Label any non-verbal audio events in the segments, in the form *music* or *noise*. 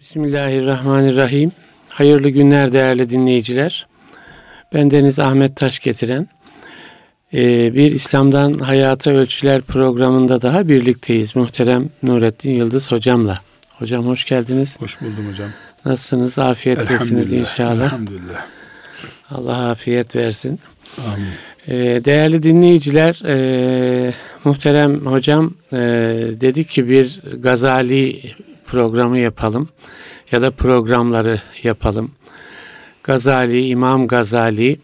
Bismillahirrahmanirrahim. Hayırlı günler değerli dinleyiciler. Ben Deniz Ahmet Taş getiren e, bir İslam'dan Hayata Ölçüler programında daha birlikteyiz. Muhterem Nurettin Yıldız hocamla. Hocam hoş geldiniz. Hoş buldum hocam. Nasılsınız? Afiyettesiniz inşallah. Elhamdülillah. Allah afiyet versin. Amin. E, değerli dinleyiciler, e, muhterem hocam dedi ki bir Gazali programı yapalım ya da programları yapalım. Gazali, İmam Gazali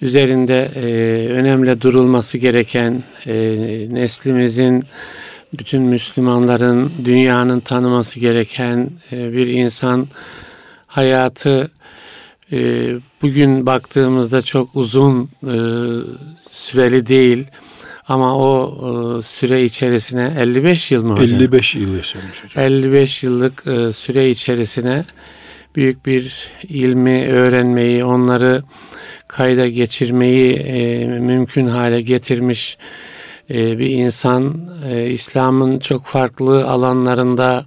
üzerinde e, önemli durulması gereken e, neslimizin bütün Müslümanların dünyanın tanıması gereken e, bir insan hayatı e, bugün baktığımızda çok uzun e, süreli değil ama o e, süre içerisine 55 yıl mı hocam? 55 yıl yaşamış hocam. 55 yıllık e, süre içerisine büyük bir ilmi öğrenmeyi, onları kayda geçirmeyi e, mümkün hale getirmiş bir insan. İslam'ın çok farklı alanlarında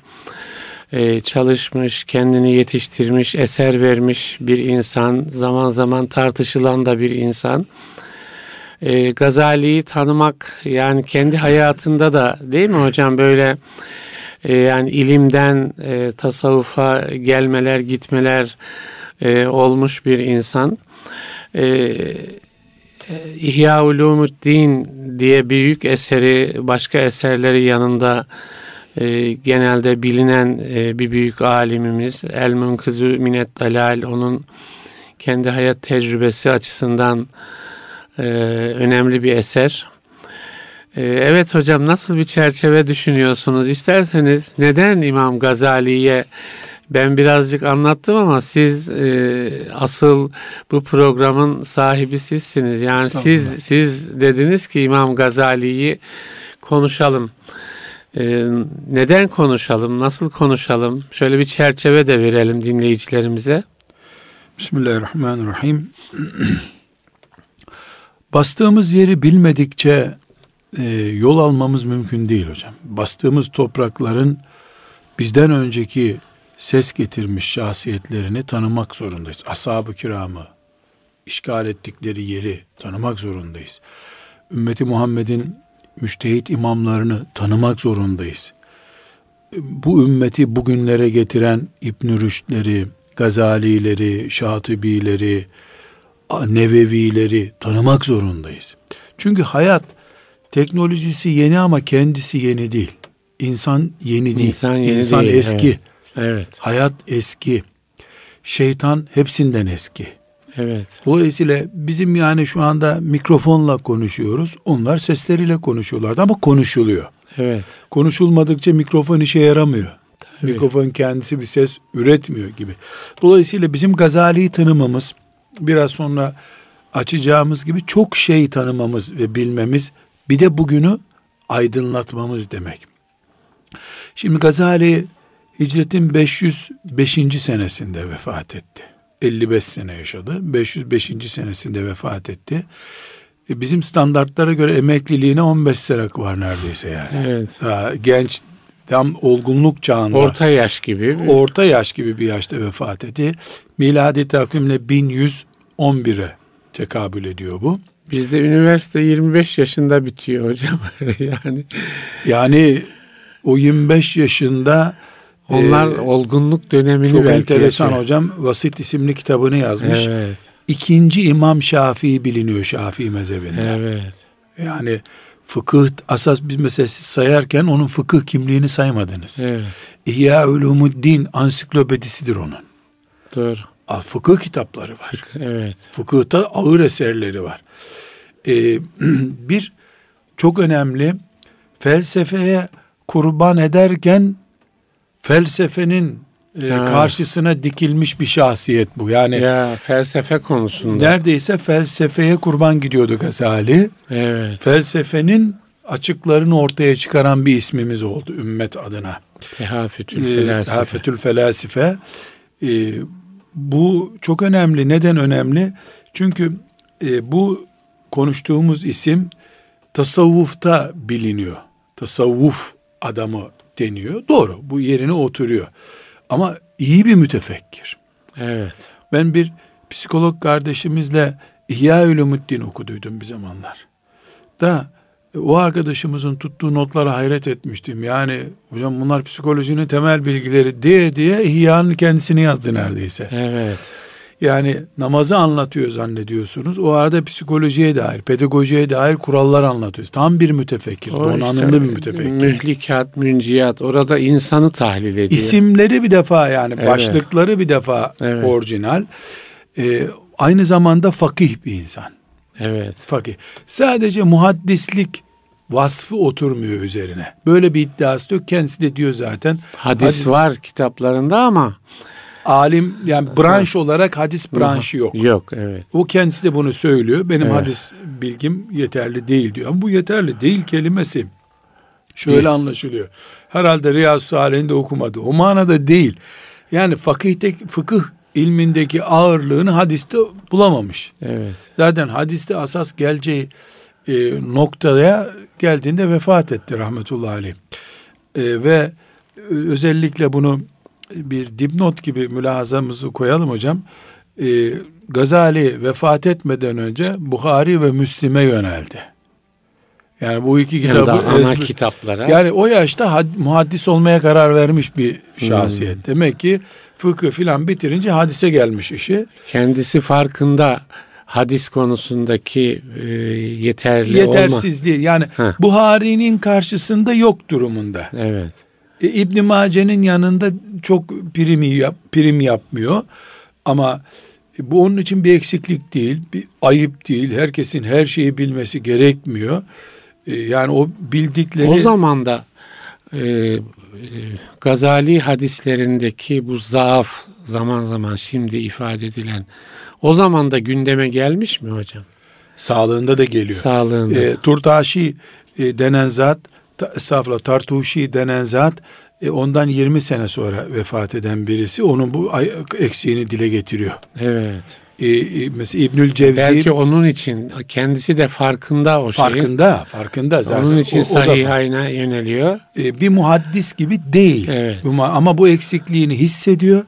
çalışmış, kendini yetiştirmiş, eser vermiş bir insan. Zaman zaman tartışılan da bir insan e, Gazali'yi tanımak yani kendi hayatında da değil mi hocam böyle e, yani ilimden e, tasavvufa gelmeler gitmeler e, olmuş bir insan. E, İhya Ulumuddin diye büyük eseri başka eserleri yanında e, genelde bilinen e, bir büyük alimimiz El Munkızı Minet Dalal onun kendi hayat tecrübesi açısından e, önemli bir eser. E, evet hocam nasıl bir çerçeve düşünüyorsunuz? İsterseniz neden İmam Gazali'ye ben birazcık anlattım ama siz e, asıl bu programın sahibi sizsiniz. Yani siz siz dediniz ki İmam Gazali'yi konuşalım. E, neden konuşalım? Nasıl konuşalım? Şöyle bir çerçeve de verelim dinleyicilerimize. Bismillahirrahmanirrahim. *clears throat* Bastığımız yeri bilmedikçe e, yol almamız mümkün değil hocam. Bastığımız toprakların bizden önceki ses getirmiş şahsiyetlerini tanımak zorundayız. Ashab-ı kiramı, işgal ettikleri yeri tanımak zorundayız. Ümmeti Muhammed'in müştehit imamlarını tanımak zorundayız. Bu ümmeti bugünlere getiren İbn Rüşdleri, Gazalileri, Şatibileri, Nevevileri tanımak zorundayız. Çünkü hayat teknolojisi yeni ama kendisi yeni değil. İnsan yeni değil. İnsan, yeni İnsan değil, eski. Evet. evet. Hayat eski. Şeytan hepsinden eski. Evet. Dolayısıyla bizim yani şu anda mikrofonla konuşuyoruz. Onlar sesleriyle konuşuyorlardı ama konuşuluyor. Evet. Konuşulmadıkça mikrofon işe yaramıyor. Tabii. Mikrofon kendisi bir ses üretmiyor gibi. Dolayısıyla bizim Gazali'yi tanımamız, biraz sonra açacağımız gibi çok şey tanımamız ve bilmemiz bir de bugünü aydınlatmamız demek. Şimdi Gazali hicretin 505. senesinde vefat etti. 55 sene yaşadı. 505. senesinde vefat etti. E, bizim standartlara göre emekliliğine 15 sene var neredeyse yani. Evet. Daha genç tam olgunluk çağında. Orta yaş gibi. Orta yaş gibi bir yaşta vefat etti. Miladi takvimle 1111'e tekabül ediyor bu. Bizde üniversite 25 yaşında bitiyor hocam. *laughs* yani yani o 25 yaşında onlar e, olgunluk dönemini çok enteresan yaşıyor. hocam. Vasit isimli kitabını yazmış. Evet. İkinci İmam Şafii biliniyor Şafii mezhebinde. Evet. Yani fıkıh asas biz mesela siz sayarken onun fıkıh kimliğini saymadınız. Evet. İhya Ulumuddin ansiklopedisidir onun. Doğru. Fıkıh kitapları var. Fıkıh, evet. Fıkıhta ağır eserleri var. Ee, *clears throat* bir çok önemli felsefeye kurban ederken felsefenin e, karşısına dikilmiş bir şahsiyet bu. Yani ya felsefe konusunda. Neredeyse felsefeye kurban gidiyordu Gazali. Evet. Felsefenin açıklarını ortaya çıkaran bir ismimiz oldu ümmet adına. Tehafütül ee, felasife. Tehafütül felasife. Ee, bu çok önemli. Neden önemli? Çünkü e, bu konuştuğumuz isim tasavvufta biliniyor. Tasavvuf adamı deniyor. Doğru bu yerine oturuyor. Ama iyi bir mütefekkir. Evet. Ben bir psikolog kardeşimizle İhya Ulumuddin okuduydum bir zamanlar. Da e, o arkadaşımızın tuttuğu notlara hayret etmiştim. Yani hocam bunlar psikolojinin temel bilgileri diye diye İhya'nın kendisini yazdı neredeyse. Evet. Yani namazı anlatıyor zannediyorsunuz. O arada psikolojiye dair, pedagojiye dair kurallar anlatıyor. Tam bir mütefekkir, O donanımlı işte bir mütefekkir. Mühlikat, münciyat orada insanı tahlil ediyor. İsimleri bir defa yani Evet. başlıkları bir defa Evet. orijinal. Ee, aynı zamanda fakih bir insan. Evet. Fakih. Sadece muhaddislik vasfı oturmuyor üzerine. Böyle bir iddiası yok. Kendisi de diyor zaten. Hadis Hadis- var kitaplarında ama Alim yani branş olarak hadis branşı yok. Yok evet. O kendisi de bunu söylüyor. Benim Evet. hadis bilgim yeterli değil diyor. Ama bu yeterli değil kelimesi şöyle Değil. anlaşılıyor. Herhalde Riyazu Salih'inde okumadı. O manada değil. Yani fakihte, fıkıh ilmindeki ağırlığını hadiste bulamamış. Evet. Zaten hadiste asas geleceği e, noktaya geldiğinde vefat etti rahmetullahi aleyh. E, ve özellikle bunu bir dipnot gibi mülahazamızı koyalım hocam. E, Gazali vefat etmeden önce Bukhari ve Müslim'e yöneldi. Yani bu iki Yani kitabı da ana ezber- kitaplara. yani o yaşta had- muhaddis olmaya karar vermiş bir şahsiyet. Demek ki fıkıh filan bitirince hadise gelmiş işi. kendisi farkında hadis konusundaki e, yeterli olma. Yetersizliği yani. Buhari'nin karşısında yok durumunda. Evet. E, İbn Mace'nin yanında çok prim yap, prim yapmıyor. Ama e, bu onun için bir eksiklik değil, bir ayıp değil. Herkesin her şeyi bilmesi gerekmiyor. E, yani o bildikleri O zaman da e, e, Gazali hadislerindeki bu zaaf zaman zaman şimdi ifade edilen o zaman da gündeme gelmiş mi hocam? sağlığında da geliyor. Sağlığında. E, Turtaşi e, denen zat, ta, estağfurullah, Tartuşi denen zat e, ondan 20 sene sonra vefat eden birisi onun bu ay- eksiğini dile getiriyor. evet. E, e, mesela İbnül Cevzi Belki onun için kendisi de farkında o şeyin. farkında, farkında zaten. Onun için O- sahihayna yöneliyor. e, bir muhaddis gibi değil. Evet. Ama bu eksikliğini hissediyor.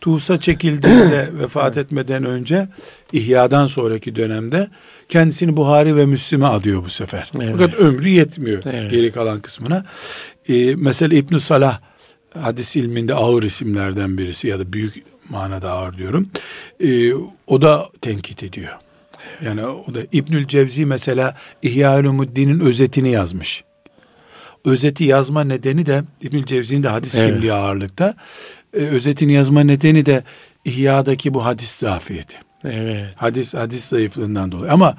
Tuğsa çekildiğinde *clears throat* vefat etmeden önce İhya'dan sonraki dönemde kendisini Buhari ve Müslim'e adıyor bu sefer. Evet. Fakat ömrü yetmiyor Evet. geri kalan kısmına. E, mesela ibn Salah hadis ilminde ağır isimlerden birisi ya da büyük manada ağır diyorum. E, o da tenkit ediyor. Yani o da İbnül Cevzi mesela İhya Ulumuddin'in özetini yazmış. Özeti yazma nedeni de İbnül Cevzi'nin de hadis Evet. kimliği ağırlıkta. Ee, özetini yazma nedeni de İhya'daki bu hadis zafiyeti. Evet. Hadis hadis zayıflığından dolayı. Ama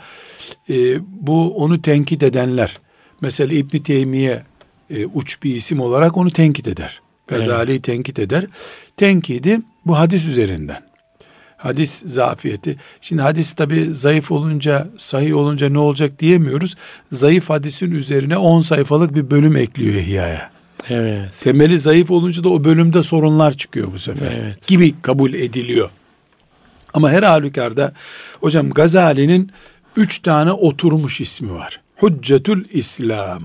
e, bu onu tenkit edenler mesela İbn Teymiye e, uç bir isim olarak onu tenkit eder. Gazali'yi tenkit eder. Tenkidi bu hadis üzerinden. Hadis zafiyeti. Şimdi hadis tabi zayıf olunca, sahih olunca ne olacak diyemiyoruz. Zayıf hadisin üzerine 10 sayfalık bir bölüm ekliyor İhya'ya. Evet. Temeli zayıf olunca da o bölümde sorunlar çıkıyor bu sefer. Evet. Gibi kabul ediliyor. Ama her halükarda hocam Gazali'nin üç tane oturmuş ismi var. Hüccetül İslam.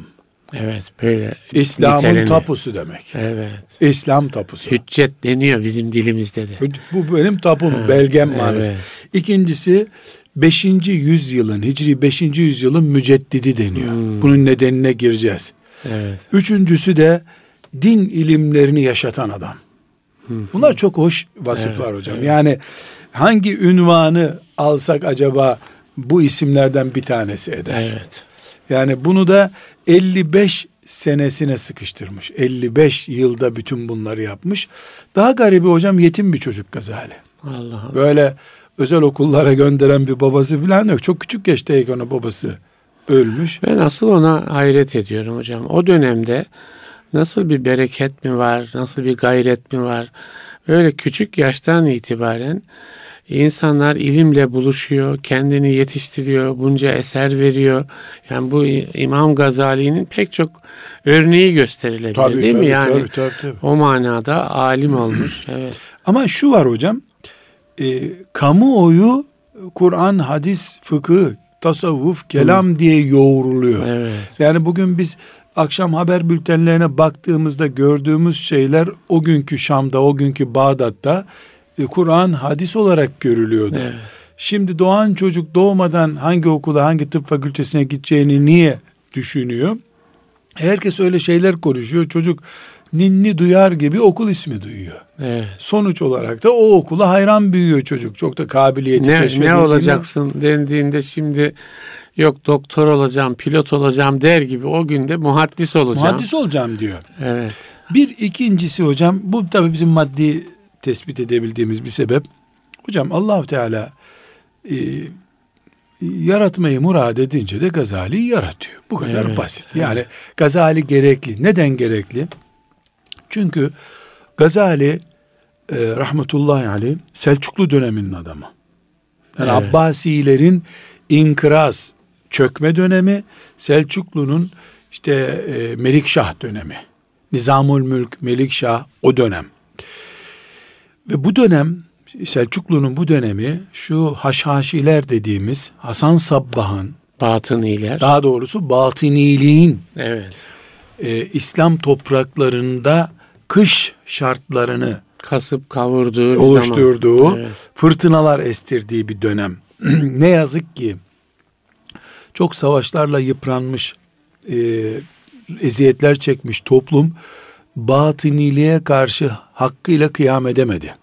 Evet. Böyle İslam'ın niteleniyor. tapusu demek. Evet. İslam tapusu. Hüccet deniyor bizim dilimizde de. Bu benim tapum, belgem evet. manası. İkincisi 5. yüzyılın, Hicri 5. yüzyılın müceddidi deniyor. Hmm. Bunun nedenine gireceğiz. Evet. Üçüncüsü de din ilimlerini yaşatan adam. Bunlar çok hoş vasıflar Evet, hocam. Yani hangi ünvanı alsak acaba bu isimlerden bir tanesi eder. Evet. Yani bunu da 55 senesine sıkıştırmış. 55 yılda bütün bunları yapmış. Daha garibi hocam yetim bir çocuk Gazali. Allah'ım. Böyle özel okullara gönderen bir babası falan yok. Çok küçük yaştayken ona babası ölmüş. Ben asıl ona hayret ediyorum hocam. O dönemde nasıl bir bereket mi var, nasıl bir gayret mi var? Böyle küçük yaştan itibaren insanlar ilimle buluşuyor, kendini yetiştiriyor, bunca eser veriyor. Yani bu İmam Gazali'nin pek çok örneği gösterilebilir değil mi? Yani tabii, tabii, tabii. o manada alim olmuş. *clears throat* Evet. Ama şu var hocam, e, kamuoyu Kur'an, hadis, fıkıh, tasavvuf, kelam diye yoğruluyor. Evet. Yani bugün biz akşam haber bültenlerine baktığımızda gördüğümüz şeyler o günkü Şam'da, o günkü Bağdat'ta e, Kur'an hadis olarak görülüyordu. Evet. Şimdi doğan çocuk doğmadan hangi okula, hangi tıp fakültesine gideceğini niye düşünüyor? Herkes öyle şeyler konuşuyor. Çocuk ninni duyar gibi okul ismi duyuyor. Evet. Sonuç olarak da o okula hayran büyüyor çocuk. Çok da kabiliyeti ne, Ne olacaksın dendiğinde şimdi yok doktor olacağım, pilot olacağım der gibi o günde muhaddis olacağım. Muhaddis olacağım diyor. Evet. Bir ikincisi hocam bu tabii bizim maddi tespit edebildiğimiz bir sebep. Hocam allah Teala e, yaratmayı murad edince de Gazali'yi yaratıyor. Bu kadar evet, basit. Yani evet. Gazali gerekli. Neden gerekli? Çünkü Gazali e, rahmetullahi aleyh Selçuklu döneminin adamı. Yani evet. Abbasilerin inkıraz, çökme dönemi, Selçuklu'nun işte e, Melikşah dönemi. Nizamul Mülk, Melikşah o dönem. Ve bu dönem Selçuklu'nun bu dönemi şu haşhaşiler dediğimiz Hasan Sabbah'ın Batıniler. Daha doğrusu batıniliğin evet. e, İslam topraklarında kış şartlarını kasıp kavurduğu oluşturduğu, evet. fırtınalar estirdiği bir dönem. *clears throat* ne yazık ki çok savaşlarla yıpranmış, e, eziyetler çekmiş toplum batıniliğe karşı hakkıyla kıyam edemedi.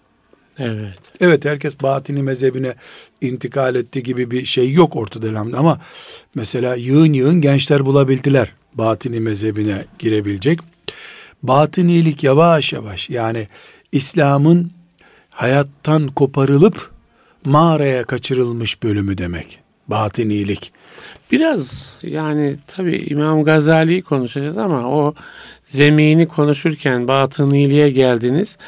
Evet. Evet herkes batini mezhebine intikal etti gibi bir şey yok ortada ama mesela yığın yığın gençler bulabildiler batini mezhebine girebilecek. Batınilik yavaş yavaş yani İslam'ın hayattan koparılıp mağaraya kaçırılmış bölümü demek. Batınilik. Biraz yani tabi İmam Gazali'yi konuşacağız ama o zemini konuşurken batıniliğe geldiniz.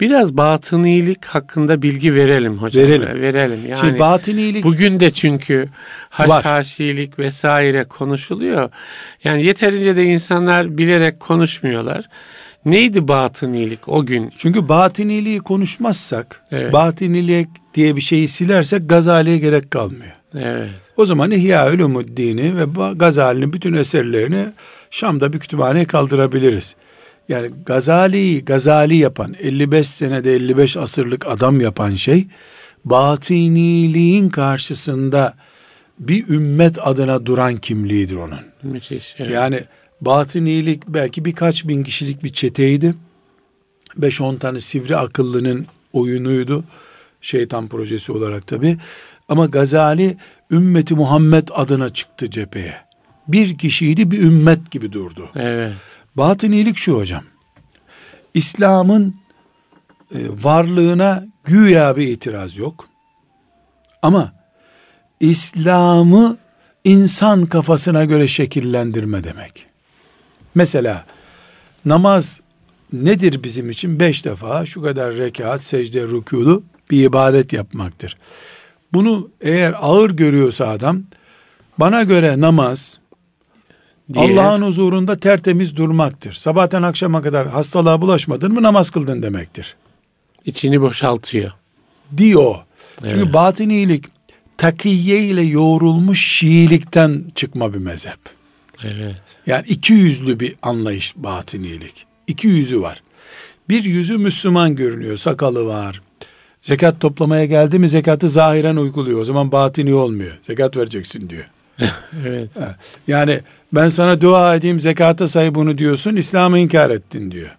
Biraz batınilik hakkında bilgi verelim hocam. Verelim. Verelim. Yani Şimdi batınilik bugün de çünkü haşhaşilik vesaire konuşuluyor. Yani yeterince de insanlar bilerek konuşmuyorlar. Neydi batınilik o gün? Çünkü batıniliği konuşmazsak, evet. batınilik diye bir şeyi silersek Gazali'ye gerek kalmıyor. Evet. O zaman İhya Ulumuddin'i ve Gazali'nin bütün eserlerini Şam'da bir kütüphaneye kaldırabiliriz. Yani Gazali'yi Gazali yapan, 55 senede 55 asırlık adam yapan şey, batıniliğin karşısında bir ümmet adına duran kimliğidir onun. Müthiş. Evet. Yani batınilik belki birkaç bin kişilik bir çeteydi. 5-10 tane sivri akıllının oyunuydu. Şeytan projesi olarak tabi. Ama Gazali ümmeti Muhammed adına çıktı cepheye. Bir kişiydi bir ümmet gibi durdu. Evet. Batınilik şu hocam. İslam'ın e, varlığına güya bir itiraz yok. Ama İslam'ı insan kafasına göre şekillendirme demek. Mesela namaz nedir bizim için? Beş defa şu kadar rekat, secde, rükûlu bir ibadet yapmaktır. Bunu eğer ağır görüyorsa adam, bana göre namaz, Allah'ın huzurunda tertemiz durmaktır. Sabahtan akşama kadar hastalığa bulaşmadın mı namaz kıldın demektir. İçini boşaltıyor. Diyor. Evet. Çünkü batınilik takiye ile yoğrulmuş Şiilikten çıkma bir mezhep. Evet. Yani iki yüzlü bir anlayış batınilik. İki yüzü var. Bir yüzü Müslüman görünüyor. Sakalı var. Zekat toplamaya geldi mi zekatı zahiren uyguluyor. O zaman batini olmuyor. Zekat vereceksin diyor. *laughs* evet. Yani ben sana dua edeyim zekata say bunu diyorsun. İslam'ı inkar ettin diyor.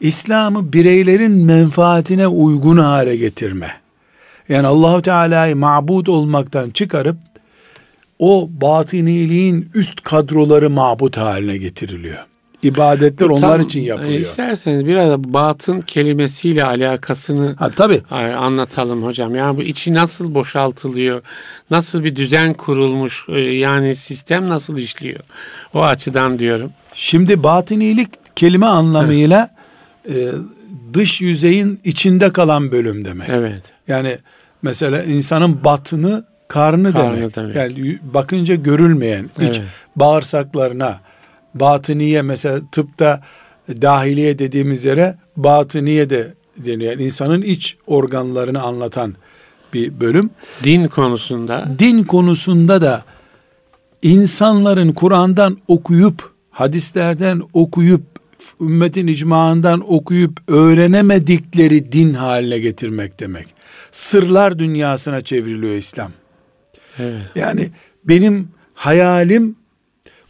İslam'ı bireylerin menfaatine uygun hale getirme. Yani Allahu Teala'yı mabud olmaktan çıkarıp o batiniliğin üst kadroları mabut haline getiriliyor. İbadetler Tam, onlar için yapılıyor. İsterseniz biraz batın kelimesiyle alakasını ha, tabii. anlatalım hocam. Yani bu içi nasıl boşaltılıyor? Nasıl bir düzen kurulmuş? E, yani sistem nasıl işliyor? O açıdan diyorum. Şimdi batinilik kelime anlamıyla e, dış yüzeyin içinde kalan bölüm demek. Evet. Yani mesela insanın batını karnı, karnı demek. demek. Yani bakınca görülmeyen iç evet. bağırsaklarına, batıniye mesela tıpta dahiliye dediğimiz yere batıniye de deniyor. Yani insanın iç organlarını anlatan bir bölüm. Din konusunda. Din konusunda da insanların Kur'an'dan okuyup hadislerden okuyup ümmetin icmaından okuyup öğrenemedikleri din haline getirmek demek. Sırlar dünyasına çevriliyor İslam. Evet. Yani benim hayalim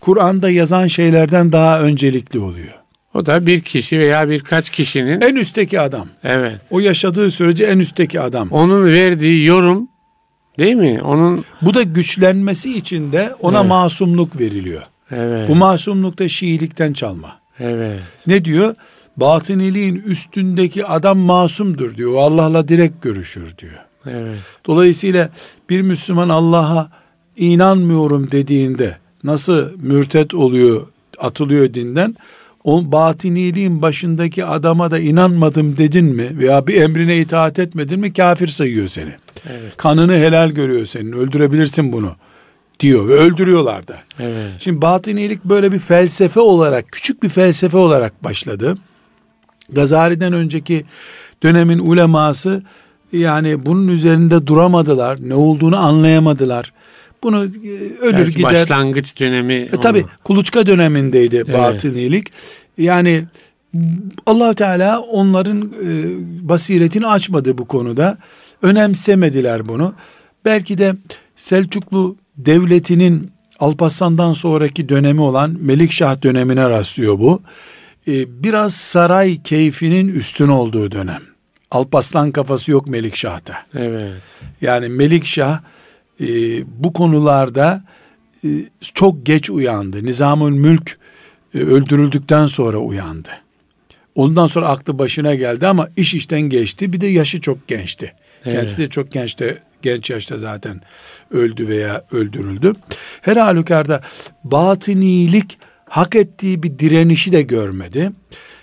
Kur'an'da yazan şeylerden daha öncelikli oluyor. O da bir kişi veya birkaç kişinin en üstteki adam. Evet. O yaşadığı sürece en üstteki adam. Onun verdiği yorum değil mi? Onun bu da güçlenmesi için de ona evet. masumluk veriliyor. Evet. Bu masumluk da Şiilikten çalma. Evet. Ne diyor? Batıniliğin üstündeki adam masumdur diyor. Allah'la direkt görüşür diyor. Evet. Dolayısıyla bir Müslüman Allah'a inanmıyorum dediğinde nasıl mürtet oluyor, atılıyor dinden? O batiniliğin başındaki adama da inanmadım dedin mi veya bir emrine itaat etmedin mi kafir sayıyor seni. Evet. Kanını helal görüyor senin. Öldürebilirsin bunu diyor ve öldürüyorlar da. Evet. Şimdi batınilik böyle bir felsefe olarak, küçük bir felsefe olarak başladı. Gazali'den önceki dönemin uleması yani bunun üzerinde duramadılar. Ne olduğunu anlayamadılar. Bunu e, ölür Belki gider. Başlangıç dönemi. E, tabi kuluçka dönemindeydi evet. batınilik. Yani allah Teala onların e, basiretini açmadı bu konuda. Önemsemediler bunu. Belki de Selçuklu devletinin Alparslan'dan sonraki dönemi olan Melikşah dönemine rastlıyor bu. Ee, biraz saray keyfinin üstün olduğu dönem. Alparslan kafası yok Melikşah'ta. Evet. Yani Melikşah e, bu konularda e, çok geç uyandı. Nizamül Mülk e, öldürüldükten sonra uyandı. Ondan sonra aklı başına geldi ama iş işten geçti. Bir de yaşı çok gençti. Evet. Kendisi de çok gençte genç yaşta zaten öldü veya öldürüldü. Her halükarda batınilik hak ettiği bir direnişi de görmedi.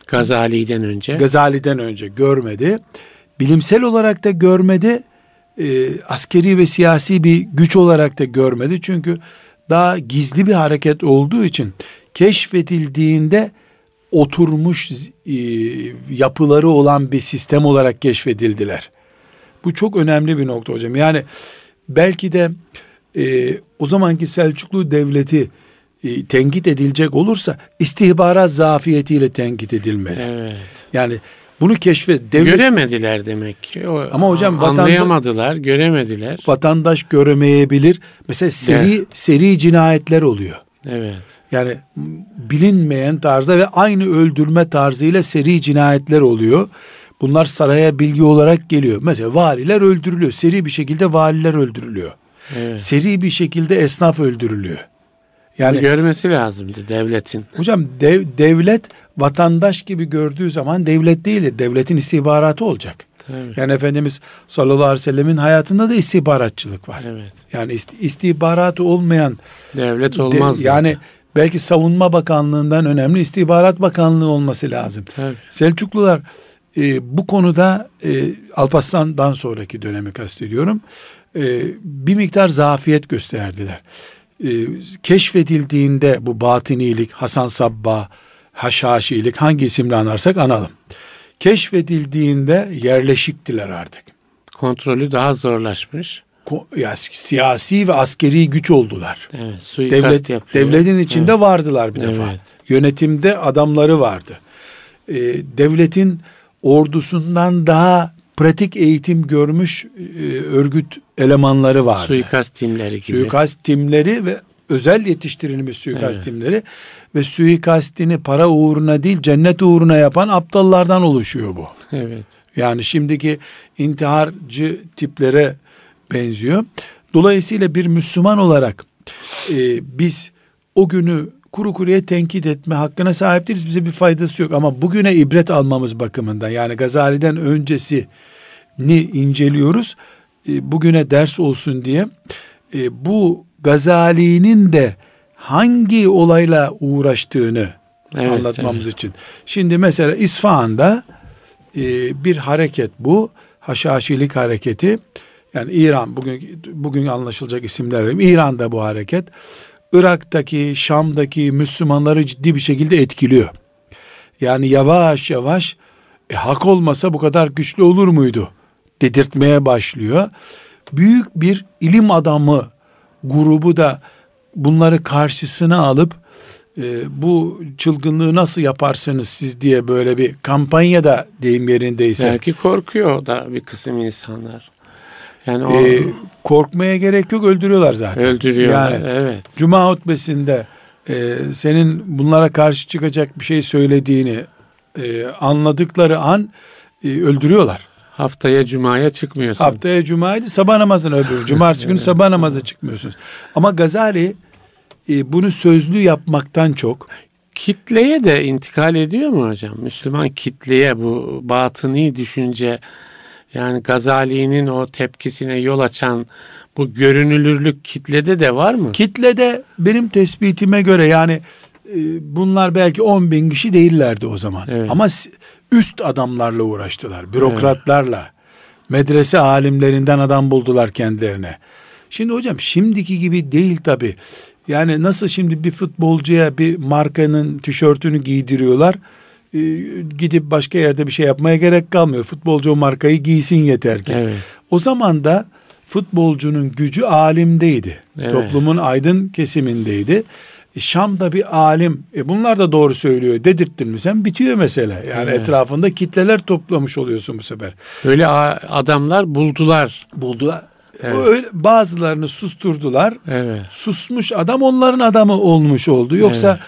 Gazali'den önce. Gazali'den önce görmedi. Bilimsel olarak da görmedi. E, askeri ve siyasi bir güç olarak da görmedi. Çünkü daha gizli bir hareket olduğu için keşfedildiğinde oturmuş e, yapıları olan bir sistem olarak keşfedildiler. Bu çok önemli bir nokta hocam. Yani belki de e, o zamanki Selçuklu devleti e, tenkit edilecek olursa istihbarat zafiyetiyle tenkit edilmeli. Evet. Yani bunu keşfet devlet göremediler demek ki. O, Ama hocam vatandaş, anlayamadılar, göremediler. Vatandaş göremeyebilir. Mesela seri evet. seri cinayetler oluyor. Evet. Yani bilinmeyen tarzda ve aynı öldürme tarzıyla seri cinayetler oluyor. Bunlar saraya bilgi olarak geliyor. Mesela valiler öldürülüyor. Seri bir şekilde valiler öldürülüyor. Evet. Seri bir şekilde esnaf öldürülüyor. Yani görmesi lazımdı devletin. Hocam dev, devlet vatandaş gibi gördüğü zaman devlet değil, devletin istihbaratı olacak. Tabii. Yani Efendimiz sallallahu aleyhi ve sellemin hayatında da istihbaratçılık var. Evet. Yani istihbaratı olmayan devlet olmaz. De, yani belki savunma bakanlığından önemli istihbarat bakanlığı olması lazım. Tabii. Selçuklular e, bu konuda e, Alparslan'dan sonraki dönemi kastediyorum. E, bir miktar zafiyet gösterdiler. E, keşfedildiğinde bu batinilik, Hasan Sabba, Haşhaşilik hangi isimle anarsak analım. Keşfedildiğinde yerleşiktiler artık. Kontrolü daha zorlaşmış. Ko- ya, siyasi ve askeri güç oldular. Evet, Devlet, yapıyor. Devletin içinde evet. vardılar bir defa. Evet. Yönetimde adamları vardı. Ee, devletin ordusundan daha pratik eğitim görmüş e, örgüt elemanları vardı. Suikast timleri gibi. Suikast timleri ve özel yetiştirilmiş suikast evet. timleri ve suikastini para uğruna değil cennet uğruna yapan aptallardan oluşuyor bu. Evet. Yani şimdiki intiharcı tiplere benziyor. Dolayısıyla bir Müslüman olarak e, biz o günü kuru kuruya tenkit etme hakkına sahip değiliz. Bize bir faydası yok. Ama bugüne ibret almamız bakımından yani Gazali'den öncesi ni inceliyoruz. E, bugüne ders olsun diye. E, bu Gazali'nin de hangi olayla uğraştığını evet, anlatmamız evet. için. Şimdi mesela İsfahan'da e, bir hareket bu. Haşhaşilik hareketi. Yani İran bugün bugün anlaşılacak isimler vereyim. İran'da bu hareket. Irak'taki, Şam'daki Müslümanları ciddi bir şekilde etkiliyor. Yani yavaş yavaş e, hak olmasa bu kadar güçlü olur muydu dedirtmeye başlıyor. Büyük bir ilim adamı grubu da bunları karşısına alıp e, bu çılgınlığı nasıl yaparsınız siz diye böyle bir kampanyada deyim yerindeyse. Belki korkuyor da bir kısım insanlar. Yani o e, korkmaya gerek yok öldürüyorlar zaten. Öldürüyorlar yani, evet. Cuma hutbesinde e, senin bunlara karşı çıkacak bir şey söylediğini e, anladıkları an e, öldürüyorlar. Haftaya cumaya çıkmıyorsun. Haftaya cumaydı sabah namazına öbür. Cumartesi günü sabah namaza çıkmıyorsunuz. Ama Gazali e, bunu sözlü yapmaktan çok kitleye de intikal ediyor mu hocam? Müslüman kitleye bu batıni düşünce yani Gazali'nin o tepkisine yol açan bu görünülürlük kitlede de var mı? Kitlede benim tespitime göre yani e, bunlar belki 10 bin kişi değillerdi o zaman. Evet. Ama üst adamlarla uğraştılar. Bürokratlarla. Medrese alimlerinden adam buldular kendilerine. Şimdi hocam şimdiki gibi değil tabi. Yani nasıl şimdi bir futbolcuya bir markanın tişörtünü giydiriyorlar. Ee, gidip başka yerde bir şey yapmaya gerek kalmıyor. Futbolcu o markayı giysin yeter ki. Evet. O zaman da futbolcunun gücü alimdeydi. Evet. Toplumun aydın kesimindeydi. E, Şam'da bir alim, e bunlar da doğru söylüyor dedirttin mi sen bitiyor mesele. Yani evet. etrafında kitleler toplamış oluyorsun bu sefer. Öyle adamlar buldular. Buldular. Evet. Öyle, bazılarını susturdular. Evet. Susmuş adam onların adamı olmuş oldu. Yoksa evet.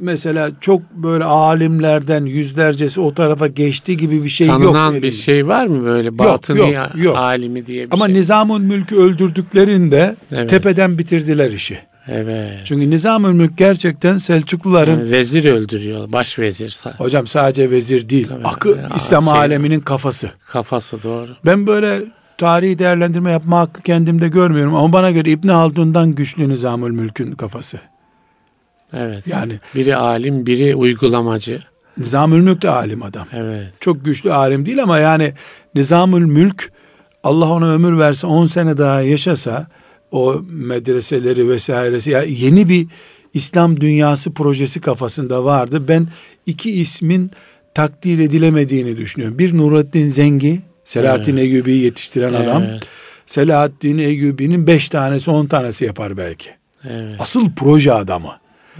mesela çok böyle alimlerden yüzlercesi o tarafa geçti gibi bir şey Tanınan yok. Tanınan bir şey var mı böyle batıni yok, yok, yok. alimi diye bir Ama şey? Ama Nizam'ın mülkü öldürdüklerinde evet. tepeden bitirdiler işi. Evet. Çünkü Nizam-ı Mülk gerçekten Selçukluların yani vezir öldürüyor, baş vezir. Hocam sadece vezir değil. Tabii, akı yani, İslam şey, aleminin kafası. Kafası doğru. Ben böyle tarihi değerlendirme yapma hakkı kendimde görmüyorum ama bana göre İbn Haldun'dan güçlü Nizamül Mülk'ün kafası. Evet. Yani biri alim, biri uygulamacı. Nizamül Mülk de alim adam. Evet. Çok güçlü alim değil ama yani Nizamül Mülk Allah ona ömür verse 10 sene daha yaşasa o medreseleri vesairesi yani yeni bir İslam dünyası projesi kafasında vardı. Ben iki ismin takdir edilemediğini düşünüyorum. Bir Nurattin Zengi, Selahattin evet. Eyyubi'yi yetiştiren evet. adam. Selahattin Eyyubi'nin beş tanesi on tanesi yapar belki. Evet. Asıl proje adamı.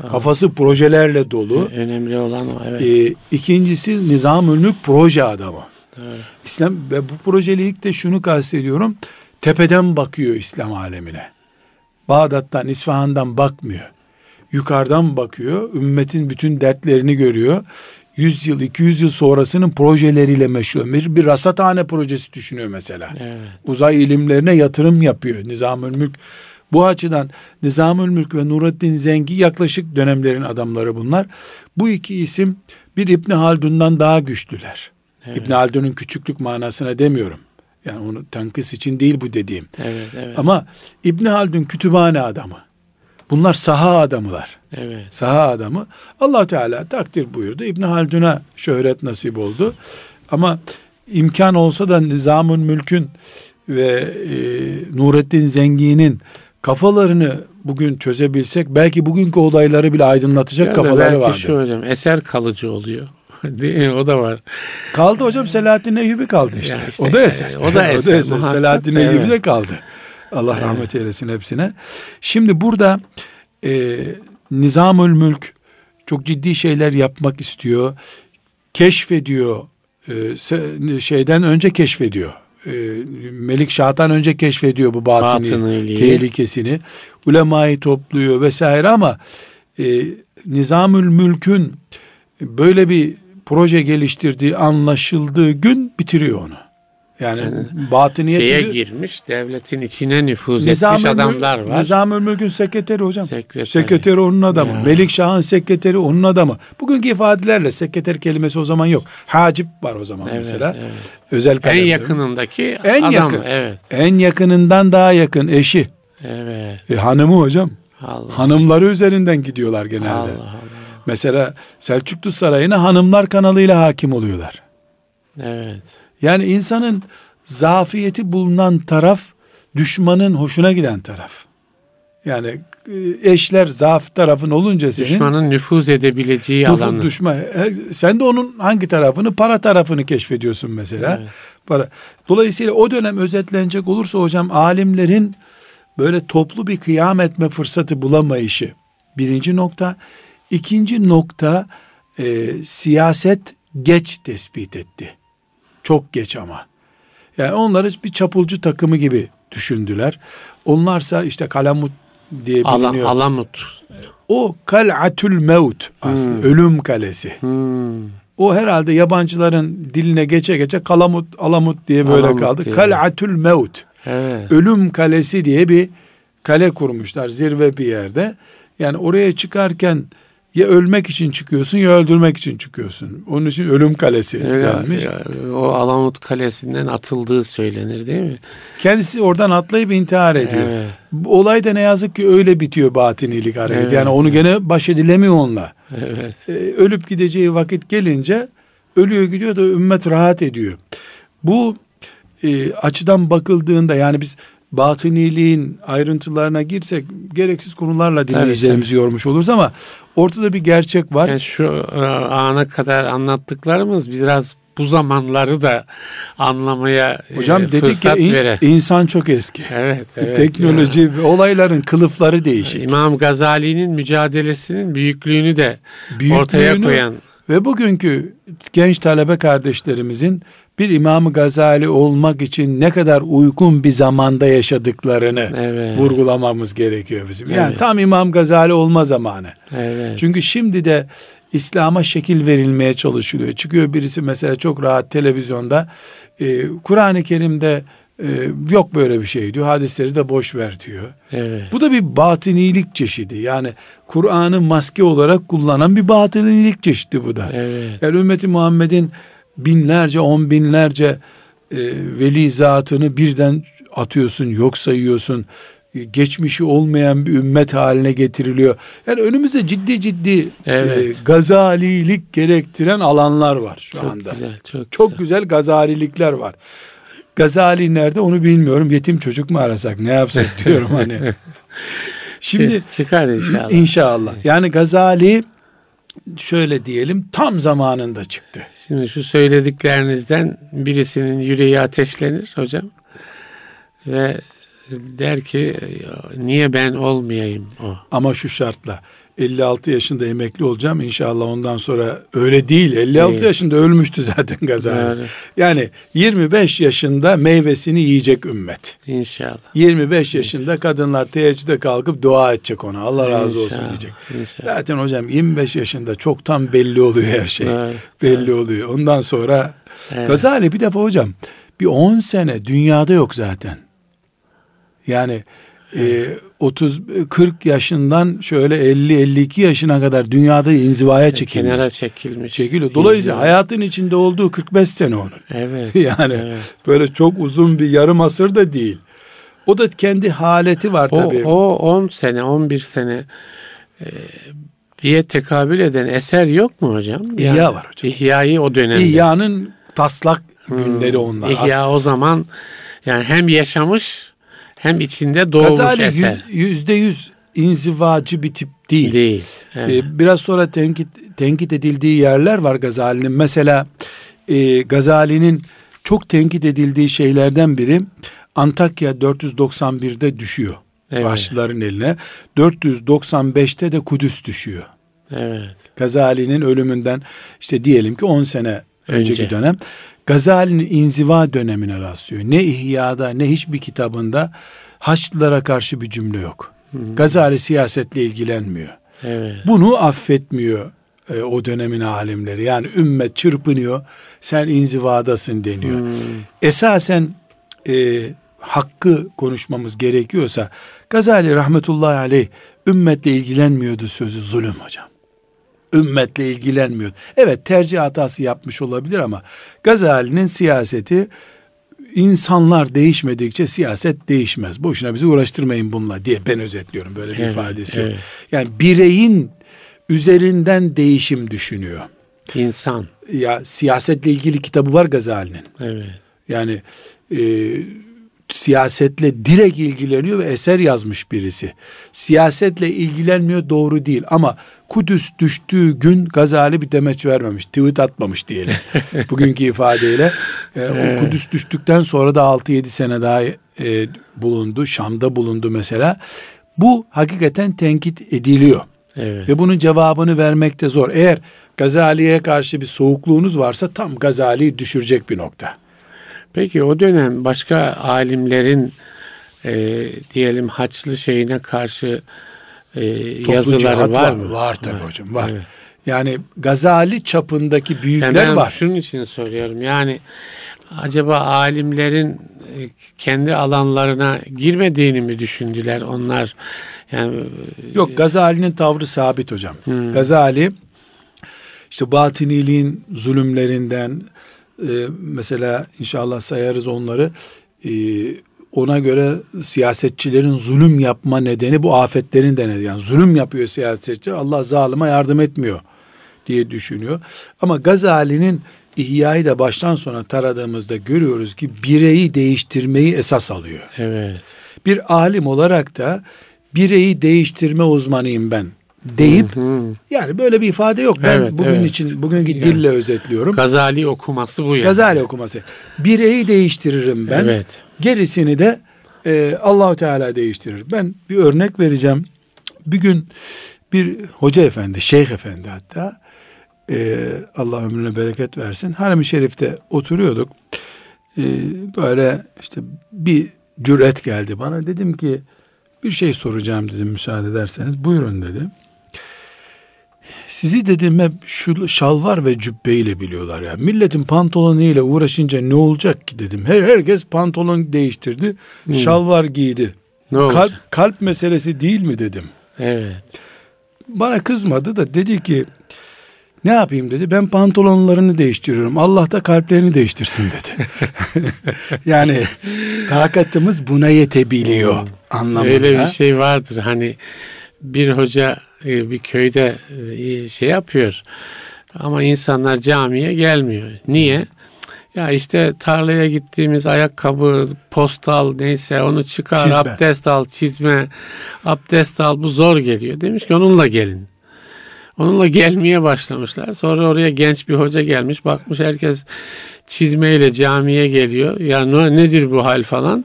Aha. Kafası projelerle dolu. Önemli olan o evet. Ee, ikincisi Nizam-ül proje adamı. Evet. İslam ve bu projelik de şunu kastediyorum. Tepeden bakıyor İslam alemine. Bağdat'tan, İsfahan'dan bakmıyor. Yukarıdan bakıyor. Ümmetin bütün dertlerini görüyor. 100 yıl, 200 yıl sonrasının projeleriyle meşgul. Bir, bir rasathane projesi düşünüyor mesela. Evet. Uzay ilimlerine yatırım yapıyor Nizamül Mülk. Bu açıdan Nizamül Mülk ve Nurettin Zengi yaklaşık dönemlerin adamları bunlar. Bu iki isim bir İbni Haldun'dan daha güçlüler. Evet. İbni Haldun'un küçüklük manasına demiyorum. Yani onu tenkis için değil bu dediğim. Evet, evet. Ama İbni Haldun kütüphane adamı. Bunlar saha adamılar. Evet. Saha adamı. Allah Teala takdir buyurdu. İbn Haldun'a şöhret nasip oldu. Ama imkan olsa da Nizam'ın mülkün ve e, Nurettin Zengin'in kafalarını bugün çözebilsek belki bugünkü olayları bile aydınlatacak ya kafaları vardı. Belki hocam eser kalıcı oluyor. *laughs* O da var. Kaldı hocam Selahattin Eyyubi kaldı işte. işte o da eser. o da eser. *laughs* o da eser. Selahattin Eyyubi evet. de kaldı. Allah evet. rahmet eylesin hepsine. Şimdi burada e, Nizamül Mülk çok ciddi şeyler yapmak istiyor. Keşfediyor. E, şeyden önce keşfediyor. E, Melik Şah'tan önce keşfediyor bu batini Batıniliği. tehlikesini. Ulemayı topluyor vesaire ama e, Nizamül Mülk'ün böyle bir proje geliştirdiği anlaşıldığı gün bitiriyor onu. Yani, yani batıniyeti... Şeye girmiş, devletin içine nüfuz Nizam etmiş adamlar var. Nizam Mülk'ün sekreteri hocam. Sekreteri. Sekreteri onun adamı. Ya. Melik Şah'ın sekreteri onun adamı. Bugünkü ifadelerle sekreter kelimesi o zaman yok. Hacip var o zaman evet, mesela. Evet. Özel En yakınındaki en adam. Yakın. Evet. En yakınından daha yakın eşi. Evet. E, hanımı hocam. Allah. Hanımları üzerinden gidiyorlar genelde. Allah Allah. Mesela Selçuklu Sarayı'na hanımlar kanalıyla hakim oluyorlar. Evet. Yani insanın zafiyeti bulunan taraf düşmanın hoşuna giden taraf. Yani e, eşler zaaf tarafın olunca senin düşmanın nüfuz edebileceği nüfuz, alanı. Düşman, e, sen de onun hangi tarafını? Para tarafını keşfediyorsun mesela. Evet. Para. Dolayısıyla o dönem özetlenecek olursa hocam alimlerin böyle toplu bir kıyam etme fırsatı bulamayışı birinci nokta. İkinci nokta e, siyaset geç tespit etti. Çok geç ama. Yani onları bir çapulcu takımı gibi düşündüler. Onlarsa işte kalamut diye biliniyor. Ala, alamut. O kal'atül mevt aslında hmm. ölüm kalesi. Hmm. O herhalde yabancıların diline geçe geçe kalamut alamut diye böyle alamut kaldı. Diye. Kal'atül mevt. Evet. Ölüm kalesi diye bir kale kurmuşlar zirve bir yerde. Yani oraya çıkarken ya ölmek için çıkıyorsun ya öldürmek için çıkıyorsun. Onun için ölüm kalesi ya, denmiş. Ya, o Alamut Kalesi'nden atıldığı söylenir değil mi? Kendisi oradan atlayıp intihar ediyor. Evet. Olay da ne yazık ki öyle bitiyor batinilik hareket. Evet. Yani onu gene baş edilemiyor onunla. Evet. Ee, ölüp gideceği vakit gelince ölüyor gidiyor da ümmet rahat ediyor. Bu e, açıdan bakıldığında yani biz batıniliğin ayrıntılarına girsek gereksiz konularla dinleyicilerimizi yormuş oluruz ama ortada bir gerçek var. Yani şu e, ana kadar anlattıklarımız biraz bu zamanları da anlamaya e, Hocam e, dedik ki in, insan çok eski. Evet, evet Teknoloji yani. olayların kılıfları değişik. İmam Gazali'nin mücadelesinin büyüklüğünü de büyüklüğünü ortaya koyan ve bugünkü genç talebe kardeşlerimizin bir İmam Gazali olmak için ne kadar uygun bir zamanda yaşadıklarını evet. vurgulamamız gerekiyor bizim. Yani evet. tam İmam Gazali olma zamanı. Evet. Çünkü şimdi de İslam'a şekil verilmeye çalışılıyor. Çıkıyor birisi mesela çok rahat televizyonda e, Kur'an-ı Kerim'de e, yok böyle bir şey diyor. Hadisleri de boş ver diyor. Evet. Bu da bir batinilik çeşidi. Yani Kur'an'ı maske olarak kullanan bir batinilik çeşidi bu da. Evet. Yani ümmeti Muhammed'in binlerce, on binlerce e, veli zatını birden atıyorsun, yok sayıyorsun. E, geçmişi olmayan bir ümmet haline getiriliyor. Yani önümüzde ciddi ciddi e, evet. e, gazalilik gerektiren alanlar var şu çok anda. Güzel, çok, çok güzel. güzel gazalilikler var. Gazali nerede onu bilmiyorum. Yetim çocuk mu arasak ne yapsak *laughs* diyorum hani. Şimdi çıkar inşallah. İnşallah. Yani Gazali şöyle diyelim tam zamanında çıktı. Şimdi şu söylediklerinizden birisinin yüreği ateşlenir hocam. Ve der ki niye ben olmayayım o. Ama şu şartla 56 yaşında emekli olacağım inşallah ondan sonra öyle değil 56 değil. yaşında ölmüştü *laughs* zaten Gazali. Doğru. Yani 25 yaşında meyvesini yiyecek ümmet. İnşallah. 25 yaşında kadınlar teheccüde kalkıp dua edecek ona Allah razı inşallah. olsun diyecek. İnşallah. Zaten hocam 25 yaşında çoktan belli oluyor her şey. Evet. Belli evet. oluyor. Ondan sonra evet. Gazali bir defa hocam bir 10 sene dünyada yok zaten. Yani e, 30 40 yaşından şöyle 50 52 yaşına kadar dünyada inzivaya çekilmiş. Kenara çekilmiş. Çekiliyor. Dolayısıyla İnziva. hayatın içinde olduğu 45 sene onun. Evet. *laughs* yani evet. böyle çok uzun bir yarım asır da değil. O da kendi haleti var o, tabii. O 10 sene 11 sene e, diye tekabül eden eser yok mu hocam? İhya yani, var hocam. İhya'yı o dönemde. İhya'nın taslak hmm. günleri onlar. İhya o zaman yani hem yaşamış hem içinde doğmuş Gazali eser. yüzde yüz inzivacı bir tip değil. Değil. Ee, biraz sonra tenkit, tenkit edildiği yerler var Gazali'nin. Mesela e, Gazali'nin çok tenkit edildiği şeylerden biri Antakya 491'de düşüyor. Evet. Başlıların eline. 495'te de Kudüs düşüyor. Evet. Gazali'nin ölümünden işte diyelim ki 10 sene önceki Önce. dönem. Gazali'nin inziva dönemine rastlıyor. Ne İhya'da ne hiçbir kitabında Haçlılara karşı bir cümle yok. Hmm. Gazali siyasetle ilgilenmiyor. Evet. Bunu affetmiyor e, o dönemin alimleri. Yani ümmet çırpınıyor. Sen inzivadasın deniyor. Hmm. Esasen e, hakkı konuşmamız gerekiyorsa Gazali rahmetullahi aleyh ümmetle ilgilenmiyordu sözü zulüm hocam ümmetle ilgilenmiyor. Evet tercih hatası yapmış olabilir ama Gazali'nin siyaseti insanlar değişmedikçe siyaset değişmez. Boşuna bizi uğraştırmayın bununla diye ben özetliyorum böyle bir evet, ifadesi evet. Yani bireyin üzerinden değişim düşünüyor. İnsan. Ya siyasetle ilgili kitabı var Gazali'nin. Evet. Yani e, siyasetle direkt ilgileniyor ve eser yazmış birisi. Siyasetle ilgilenmiyor doğru değil ama Kudüs düştüğü gün Gazali bir demeç vermemiş. Tweet atmamış diyelim. *laughs* Bugünkü ifadeyle. E, o Kudüs düştükten sonra da 6-7 sene daha e, bulundu. Şam'da bulundu mesela. Bu hakikaten tenkit ediliyor. Evet. Ve bunun cevabını vermek de zor. Eğer Gazali'ye karşı bir soğukluğunuz varsa tam Gazali'yi düşürecek bir nokta. Peki o dönem başka alimlerin e, diyelim haçlı şeyine karşı e, yazıları var, mı? Var tabii var. hocam var. Evet. Yani Gazali çapındaki büyükler yani ben var. Şunun için soruyorum yani acaba alimlerin e, kendi alanlarına girmediğini mi düşündüler onlar? Yani Yok Gazali'nin tavrı sabit hocam. Hmm. Gazali işte batiniliğin zulümlerinden e, mesela inşallah sayarız onları e, ona göre siyasetçilerin zulüm yapma nedeni bu afetlerin de nedeni. Yani zulüm yapıyor siyasetçi Allah zalime yardım etmiyor diye düşünüyor. Ama Gazali'nin İhya'yı da baştan sona taradığımızda görüyoruz ki bireyi değiştirmeyi esas alıyor. Evet. Bir alim olarak da bireyi değiştirme uzmanıyım ben deyip hı hı. yani böyle bir ifade yok. Ben evet, bugün evet. için bugünkü yani, dille özetliyorum. Gazali okuması bu yani. Gazali okuması. Bireyi değiştiririm ben. Evet. Gerisini de e, Allahu Teala değiştirir. Ben bir örnek vereceğim. Bir gün bir hoca efendi, şeyh efendi hatta e, Allah ömrüne bereket versin. Harem-i Şerif'te oturuyorduk. E, böyle işte bir cüret geldi bana. Dedim ki bir şey soracağım dedim müsaade ederseniz. Buyurun dedi. Sizi dedim hep şu şalvar ve cübbeyle biliyorlar ya. Milletin pantolonuyla uğraşınca ne olacak ki dedim. Her herkes pantolon değiştirdi. Hmm. Şalvar giydi. Ne kalp, kalp meselesi değil mi dedim. Evet. Bana kızmadı da dedi ki ne yapayım dedi. Ben pantolonlarını değiştiriyorum. Allah da kalplerini değiştirsin dedi. *laughs* *laughs* yani takatımız buna yetebiliyor hmm. anlamında. Öyle bir şey vardır. Hani bir hoca bir köyde e, şey yapıyor. Ama insanlar camiye gelmiyor. Niye? Ya işte tarlaya gittiğimiz ayakkabı, postal neyse onu çıkar, çizme. abdest al, çizme, abdest al bu zor geliyor. Demiş ki onunla gelin. Onunla gelmeye başlamışlar. Sonra oraya genç bir hoca gelmiş. Bakmış herkes çizmeyle camiye geliyor. Ya ne, nedir bu hal falan.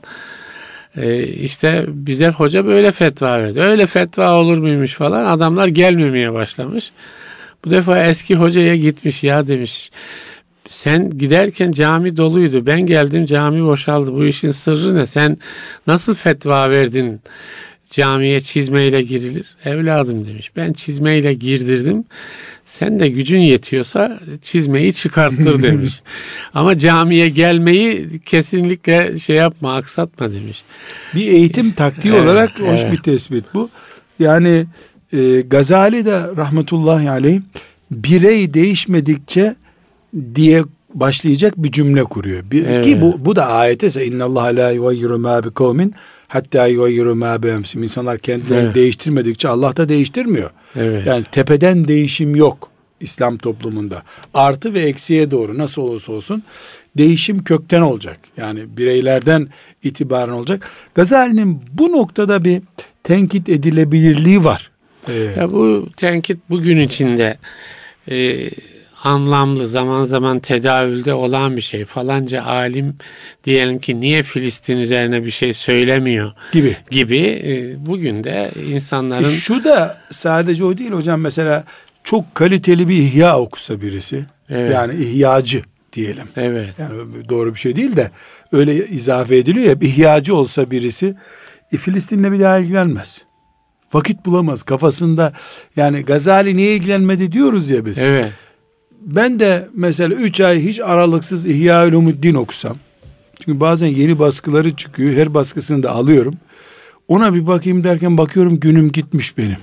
Ee, işte bize hoca böyle fetva verdi. Öyle fetva olur muymuş falan. Adamlar gelmemeye başlamış. Bu defa eski hocaya gitmiş ya demiş. Sen giderken cami doluydu. Ben geldim cami boşaldı. Bu işin sırrı ne? Sen nasıl fetva verdin? Camiye çizmeyle girilir. Evladım demiş. Ben çizmeyle girdirdim. Sen de gücün yetiyorsa çizmeyi çıkarttır *laughs* demiş. Ama camiye gelmeyi kesinlikle şey yapma, aksatma demiş. Bir eğitim taktiği evet, olarak hoş evet. bir tespit bu. Yani e, Gazali de rahmetullahi aleyh birey değişmedikçe diye başlayacak bir cümle kuruyor. Bir, evet. Ki bu, bu da ayete ise innallah la yugayyiru ma bi kavmin hatta yugayyiru ma bi İnsanlar kendilerini evet. değiştirmedikçe Allah da değiştirmiyor. Evet. Yani tepeden değişim yok İslam toplumunda. Artı ve eksiye doğru nasıl olursa olsun değişim kökten olacak. Yani bireylerden itibaren olacak. Gazali'nin bu noktada bir tenkit edilebilirliği var. Ee, ya bu tenkit bugün içinde e, anlamlı zaman zaman tedavülde olan bir şey. Falanca alim diyelim ki niye Filistin üzerine bir şey söylemiyor gibi gibi e, bugün de insanların e şu da sadece o değil hocam mesela çok kaliteli bir ihya okusa birisi evet. yani ihyacı diyelim. Evet. Yani doğru bir şey değil de öyle izafe ediliyor ya ihyacı olsa birisi e, Filistin'le bir daha ilgilenmez. Vakit bulamaz kafasında yani Gazali niye ilgilenmedi diyoruz ya biz. Evet ben de mesela 3 ay hiç aralıksız İhya Ulumuddin okusam. Çünkü bazen yeni baskıları çıkıyor. Her baskısını da alıyorum. Ona bir bakayım derken bakıyorum günüm gitmiş benim.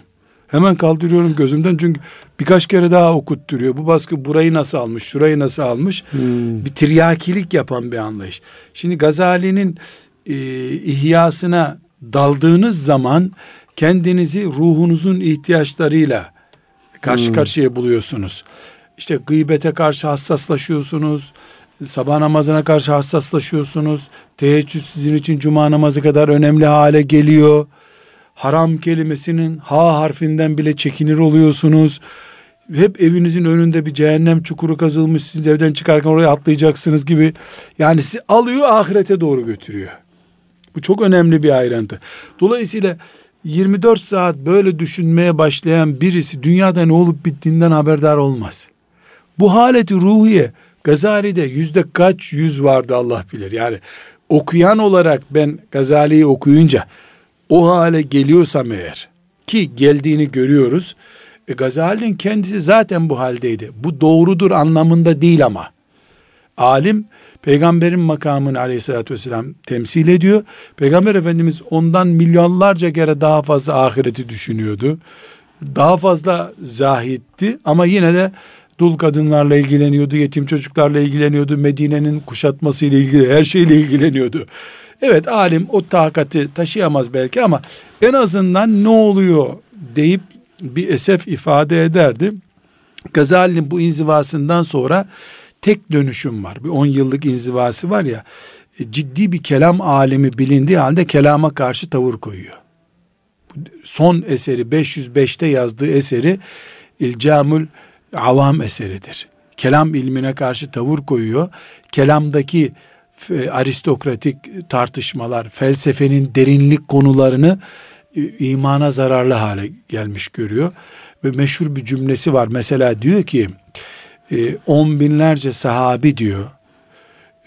Hemen kaldırıyorum gözümden çünkü birkaç kere daha okutturuyor. Bu baskı burayı nasıl almış, şurayı nasıl almış? Hmm. Bir tiryakilik yapan bir anlayış. Şimdi Gazali'nin e, ihyasına daldığınız zaman kendinizi ruhunuzun ihtiyaçlarıyla karşı hmm. karşıya buluyorsunuz işte gıybete karşı hassaslaşıyorsunuz. Sabah namazına karşı hassaslaşıyorsunuz. Teheccüd sizin için cuma namazı kadar önemli hale geliyor. Haram kelimesinin ha harfinden bile çekinir oluyorsunuz. Hep evinizin önünde bir cehennem çukuru kazılmış. Siz evden çıkarken oraya atlayacaksınız gibi. Yani sizi alıyor ahirete doğru götürüyor. Bu çok önemli bir ayrıntı. Dolayısıyla 24 saat böyle düşünmeye başlayan birisi dünyada ne olup bittiğinden haberdar olmaz. Bu haleti ruhiye Gazali'de yüzde kaç yüz vardı Allah bilir. Yani okuyan olarak ben Gazali'yi okuyunca o hale geliyorsam eğer ki geldiğini görüyoruz. E, Gazali'nin kendisi zaten bu haldeydi. Bu doğrudur anlamında değil ama. Alim peygamberin makamını aleyhissalatü vesselam temsil ediyor. Peygamber Efendimiz ondan milyonlarca kere daha fazla ahireti düşünüyordu. Daha fazla zahitti ama yine de dul kadınlarla ilgileniyordu, yetim çocuklarla ilgileniyordu, Medine'nin kuşatması ile ilgili her şeyle ilgileniyordu. Evet alim o takati taşıyamaz belki ama en azından ne oluyor deyip bir esef ifade ederdi. Gazali'nin bu inzivasından sonra tek dönüşüm var. Bir on yıllık inzivası var ya e, ciddi bir kelam alimi bilindiği halde kelama karşı tavır koyuyor. Son eseri 505'te yazdığı eseri İlcamül Avam eseridir. Kelam ilmine karşı tavır koyuyor. Kelamdaki e, aristokratik tartışmalar, felsefenin derinlik konularını e, imana zararlı hale gelmiş görüyor. Ve meşhur bir cümlesi var. Mesela diyor ki e, on binlerce sahabi diyor.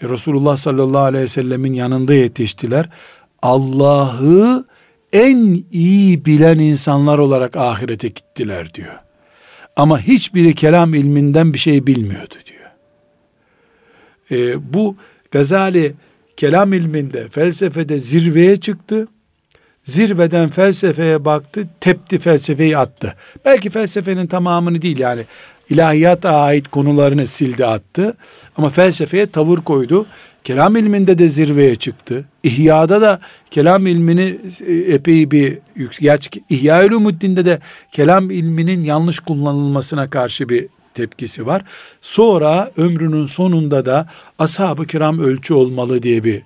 Resulullah sallallahu aleyhi ve sellemin yanında yetiştiler. Allah'ı en iyi bilen insanlar olarak ahirete gittiler diyor. Ama hiçbiri kelam ilminden bir şey bilmiyordu diyor. E, bu Gazali kelam ilminde, felsefede zirveye çıktı. Zirveden felsefeye baktı, tepti felsefeyi attı. Belki felsefenin tamamını değil yani ilahiyata ait konularını sildi attı. Ama felsefeye tavır koydu. Kelam ilminde de zirveye çıktı. İhya'da da kelam ilmini e, epey bir yüksek. İhya Ulumuddin'de de kelam ilminin yanlış kullanılmasına karşı bir tepkisi var. Sonra ömrünün sonunda da ashab-ı kiram ölçü olmalı diye bir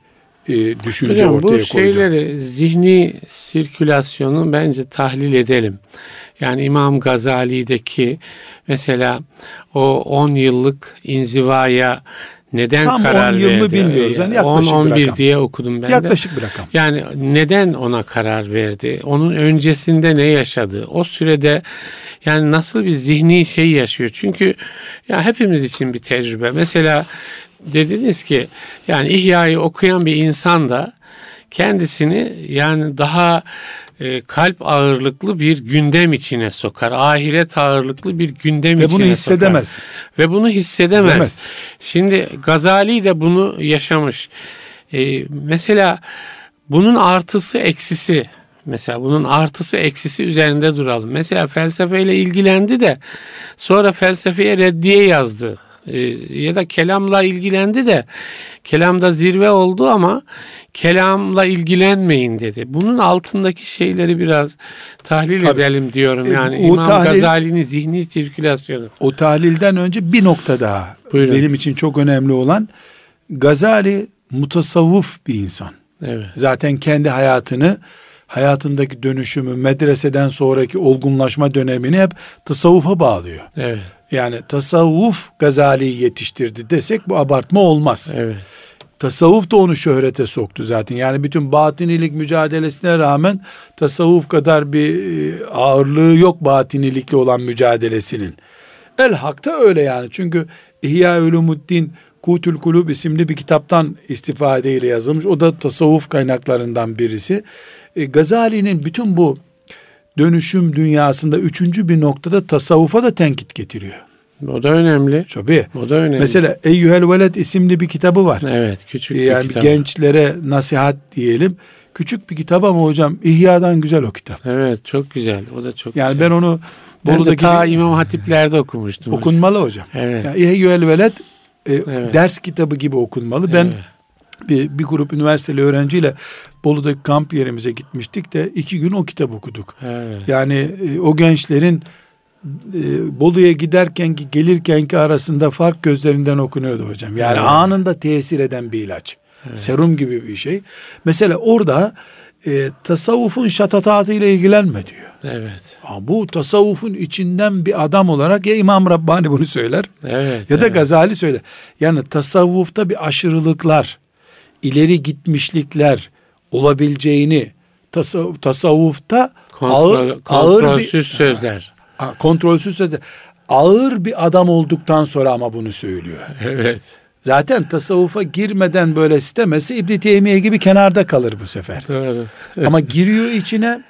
e, düşünce Hocam, ortaya koydu. Bu şeyleri zihni sirkülasyonu bence tahlil edelim. Yani İmam Gazali'deki mesela o 10 yıllık inzivaya neden Tam karar 10 yıl mı bilmiyoruz. Yani 10-11 diye okudum ben yaklaşık de. bir rakam. Yani neden ona karar verdi? Onun öncesinde ne yaşadı? O sürede yani nasıl bir zihni şey yaşıyor? Çünkü ya hepimiz için bir tecrübe. Mesela dediniz ki yani İhya'yı okuyan bir insan da kendisini yani daha e, kalp ağırlıklı bir gündem içine sokar. Ahiret ağırlıklı bir gündem Ve içine bunu hissedemez. Sokar. Ve bunu hissedemez. Hissedemez. Şimdi Gazali de bunu yaşamış. E, mesela bunun artısı eksisi Mesela bunun artısı eksisi üzerinde duralım. Mesela felsefeyle ilgilendi de sonra felsefeye reddiye yazdı. Ee, ya da kelamla ilgilendi de kelamda zirve oldu ama kelamla ilgilenmeyin dedi. Bunun altındaki şeyleri biraz tahlil Tabii. edelim diyorum. E, yani o İmam tahlil, Gazali'nin zihni sirkülasyonu. O tahlilden önce bir nokta daha Buyurun. benim için çok önemli olan Gazali mutasavvuf bir insan. Evet. Zaten kendi hayatını hayatındaki dönüşümü, medreseden sonraki olgunlaşma dönemini hep tasavvufa bağlıyor. Evet. Yani tasavvuf Gazali'yi yetiştirdi desek bu abartma olmaz. Evet. Tasavvuf da onu şöhrete soktu zaten. Yani bütün batinilik mücadelesine rağmen tasavvuf kadar bir e, ağırlığı yok batinilikle olan mücadelesinin. El Hak'ta öyle yani. Çünkü İhya Ulumuddin Kutül Kulub isimli bir kitaptan istifadeyle yazılmış. O da tasavvuf kaynaklarından birisi. E, Gazali'nin bütün bu dönüşüm dünyasında üçüncü bir noktada tasavvufa da tenkit getiriyor. O da önemli. Tabii. O da önemli. Mesela Eyyühel Veled isimli bir kitabı var. Evet küçük bir yani kitap. gençlere nasihat diyelim. Küçük bir kitap ama hocam İhya'dan güzel o kitap. Evet çok güzel. O da çok yani güzel. ben onu ben Bolu'daki, de ta İmam Hatiplerde okumuştum. *laughs* Okunmalı hocam. Evet. Yani İhya'ül Veled e, evet. ders kitabı gibi okunmalı. Ben evet bir, bir grup üniversiteli öğrenciyle Bolu'daki kamp yerimize gitmiştik de iki gün o kitap okuduk. Evet. Yani e, o gençlerin e, Bolu'ya giderken ki gelirken ki arasında fark gözlerinden okunuyordu hocam. Yani evet. anında tesir eden bir ilaç. Evet. Serum gibi bir şey. Mesela orada e, tasavvufun şatatatı ile ilgilenme diyor. Evet. Bu tasavvufun içinden bir adam olarak ya İmam Rabbani bunu söyler evet, ya da evet. Gazali söyler. Yani tasavvufta bir aşırılıklar, ileri gitmişlikler olabileceğini tasavvuf, tasavvufta Kontrol, ağır, kontrolsüz ağır bir, sözler. Kontrolsüz sözler. Ağır bir adam olduktan sonra ama bunu söylüyor. Evet. Zaten tasavvufa girmeden böyle istemesi İbn Teymiye gibi kenarda kalır bu sefer. Doğru. ama giriyor içine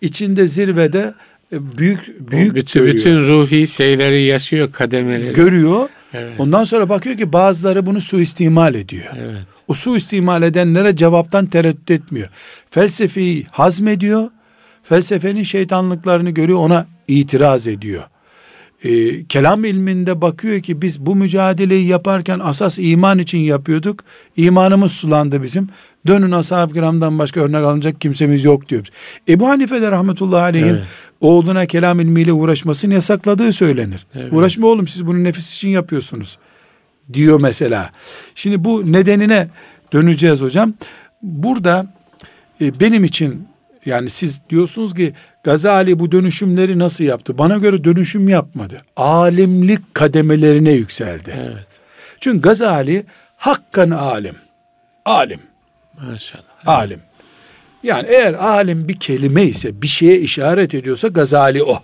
içinde zirvede e, büyük büyük bütün, görüyor. bütün ruhi şeyleri yaşıyor kademeleri. görüyor. Evet. Ondan sonra bakıyor ki bazıları bunu suistimal ediyor. Evet. O suistimal edenlere cevaptan tereddüt etmiyor. Felsefeyi hazmediyor. Felsefenin şeytanlıklarını görüyor ona itiraz ediyor. Ee, kelam ilminde bakıyor ki biz bu mücadeleyi yaparken asas iman için yapıyorduk. İmanımız sulandı bizim. Dönün ashab-ı kiramdan başka örnek alınacak kimsemiz yok diyor. Ebu Hanife de rahmetullahi aleyhin Evet. oğluna kelam ilmiyle uğraşmasını yasakladığı söylenir. Evet. Uğraşma oğlum siz bunu nefis için yapıyorsunuz diyor mesela. Şimdi bu nedenine döneceğiz hocam. Burada e, benim için yani siz diyorsunuz ki Gazali bu dönüşümleri nasıl yaptı? Bana göre dönüşüm yapmadı. Alimlik kademelerine yükseldi. Evet. Çünkü Gazali hakkan alim. Alim. Maşallah. Alim. Yani eğer alim bir kelime ise bir şeye işaret ediyorsa Gazali o.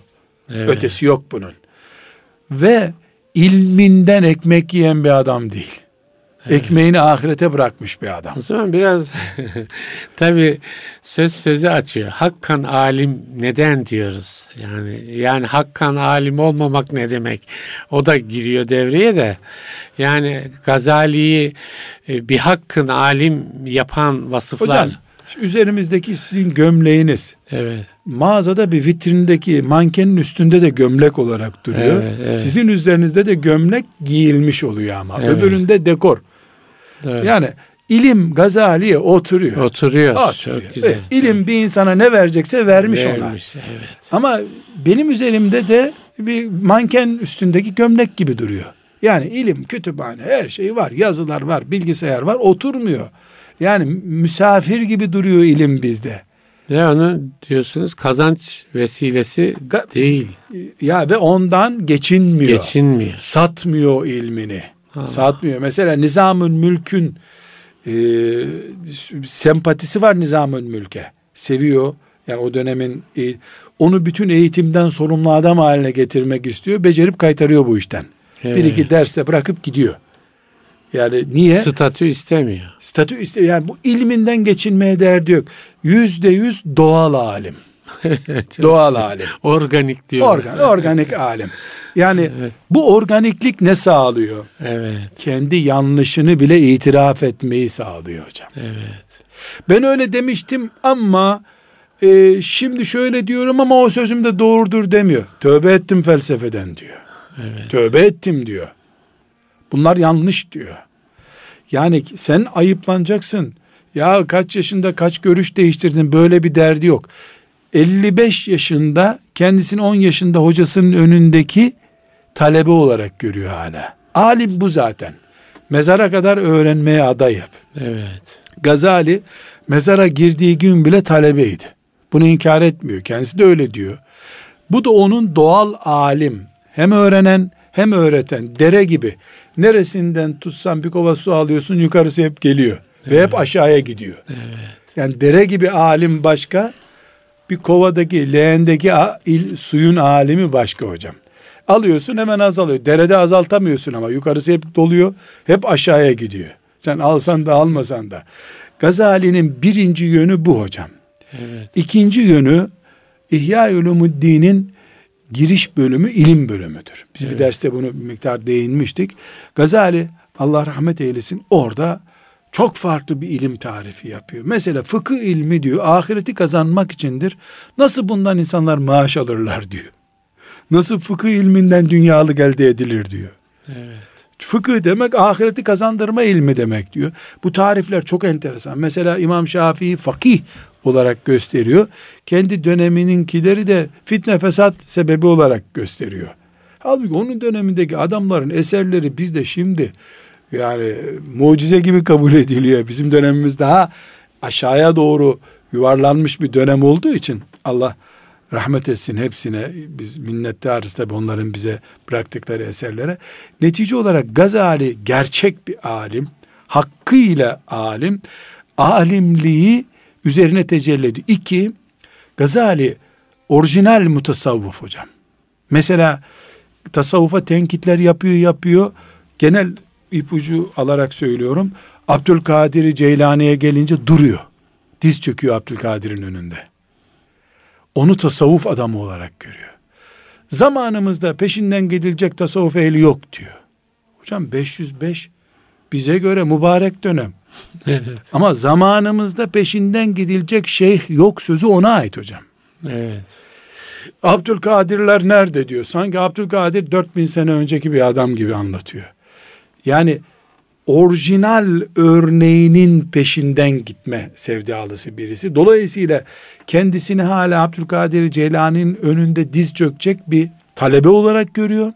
Evet. Ötesi yok bunun. Ve ilminden ekmek yiyen bir adam değil. Ekmeğini ahirete bırakmış bir adam. O zaman biraz *laughs* tabi söz sözü açıyor. Hakkan alim neden diyoruz? Yani yani hakkan alim olmamak ne demek? O da giriyor devreye de. Yani Gazali'yi e, bir hakkın alim yapan vasıflar. Hocam üzerimizdeki sizin gömleğiniz Evet. mağazada bir vitrindeki mankenin üstünde de gömlek olarak duruyor. Evet, evet. Sizin üzerinizde de gömlek giyilmiş oluyor ama. Evet. Öbüründe dekor. Doğru. Yani ilim Gazali'ye oturuyor. Oturuyor. Oturuyor. Çok güzel. Evet, ilim bir insana ne verecekse vermiş, ona. Vermiş, Evet. Ama benim üzerimde de bir manken üstündeki gömlek gibi duruyor. Yani ilim, kütüphane, her şey var. Yazılar var, bilgisayar var. Oturmuyor. Yani misafir gibi duruyor ilim bizde. Ve onu diyorsunuz kazanç vesilesi Ga- değil. Ya ve ondan geçinmiyor. Geçinmiyor. Satmıyor ilmini. Ha. Satmıyor. Mesela Nizamül Mülk'ün e, sempatisi var Nizamül Mülk'e. Seviyor. Yani o dönemin e, onu bütün eğitimden sorumlu adam haline getirmek istiyor. Becerip kaytarıyor bu işten. Bir Evet. iki derste bırakıp gidiyor. Yani niye? Statü istemiyor. Statü istiyor. Yani bu ilminden geçinmeye derdi yok. Yüzde yüz doğal alim. Doğal alim. Organik diyor. Organ, organik alim. Yani bu organiklik ne sağlıyor? Evet. Kendi yanlışını bile itiraf etmeyi sağlıyor hocam. Evet. Ben öyle demiştim ama e, şimdi şöyle diyorum ama o sözüm de doğrudur demiyor. Tövbe ettim felsefeden diyor. Evet. Tövbe ettim diyor. Bunlar yanlış diyor. Yani sen ayıplanacaksın. Ya kaç yaşında kaç görüş değiştirdin böyle bir derdi yok. 55 yaşında kendisini 10 yaşında hocasının önündeki talebe olarak görüyor hala. Alim bu zaten. Mezara kadar öğrenmeye aday hep. Evet. Gazali mezara girdiği gün bile talebeydi. Bunu inkar etmiyor. Kendisi de öyle diyor. Bu da onun doğal alim. Hem öğrenen hem öğreten. Dere gibi. Neresinden tutsan bir kova su alıyorsun yukarısı hep geliyor. Ve hep aşağıya gidiyor. Yani dere gibi alim başka. Bir kovadaki leğendeki suyun alimi başka hocam. Alıyorsun hemen azalıyor. Derede azaltamıyorsun ama yukarısı hep doluyor. Hep aşağıya gidiyor. Sen alsan da almasan da. Gazali'nin birinci yönü bu hocam. Evet. İkinci yönü İhya Ulumuddin'in giriş bölümü ilim bölümüdür. Biz bir Evet. derste bunu bir miktar değinmiştik. Gazali Allah rahmet eylesin orada çok farklı bir ilim tarifi yapıyor. Mesela fıkıh ilmi diyor ahireti kazanmak içindir. Nasıl bundan insanlar maaş alırlar diyor. Nasıl fıkıh ilminden dünyalık elde edilir diyor. Evet. Fıkıh demek ahireti kazandırma ilmi demek diyor. Bu tarifler çok enteresan. Mesela İmam Şafii fakih olarak gösteriyor. Kendi dönemininkileri de fitne fesat sebebi olarak gösteriyor. Halbuki onun dönemindeki adamların eserleri bizde şimdi yani mucize gibi kabul ediliyor. Bizim dönemimiz daha aşağıya doğru yuvarlanmış bir dönem olduğu için Allah rahmet etsin hepsine biz minnettarız tabi onların bize bıraktıkları eserlere. Netice olarak Gazali gerçek bir alim, hakkıyla alim, alimliği üzerine tecelli ediyor. İki, Gazali orijinal mutasavvuf hocam. Mesela tasavvufa tenkitler yapıyor yapıyor. Genel ipucu alarak söylüyorum. Abdülkadir Ceylani'ye gelince duruyor. Diz çöküyor Abdülkadir'in önünde. Onu tasavvuf adamı olarak görüyor. Zamanımızda peşinden gidilecek tasavvuf ehli yok diyor. Hocam 505 bize göre mübarek dönem. *laughs* Evet. Ama zamanımızda peşinden gidilecek şeyh yok sözü ona ait hocam. Evet. Abdülkadirler nerede diyor. Sanki Abdülkadir 4000 sene önceki bir adam gibi anlatıyor. Yani orijinal örneğinin peşinden gitme sevdalısı birisi. Dolayısıyla kendisini hala Abdülkadir Ceylani'nin önünde diz çökecek bir talebe olarak görüyor.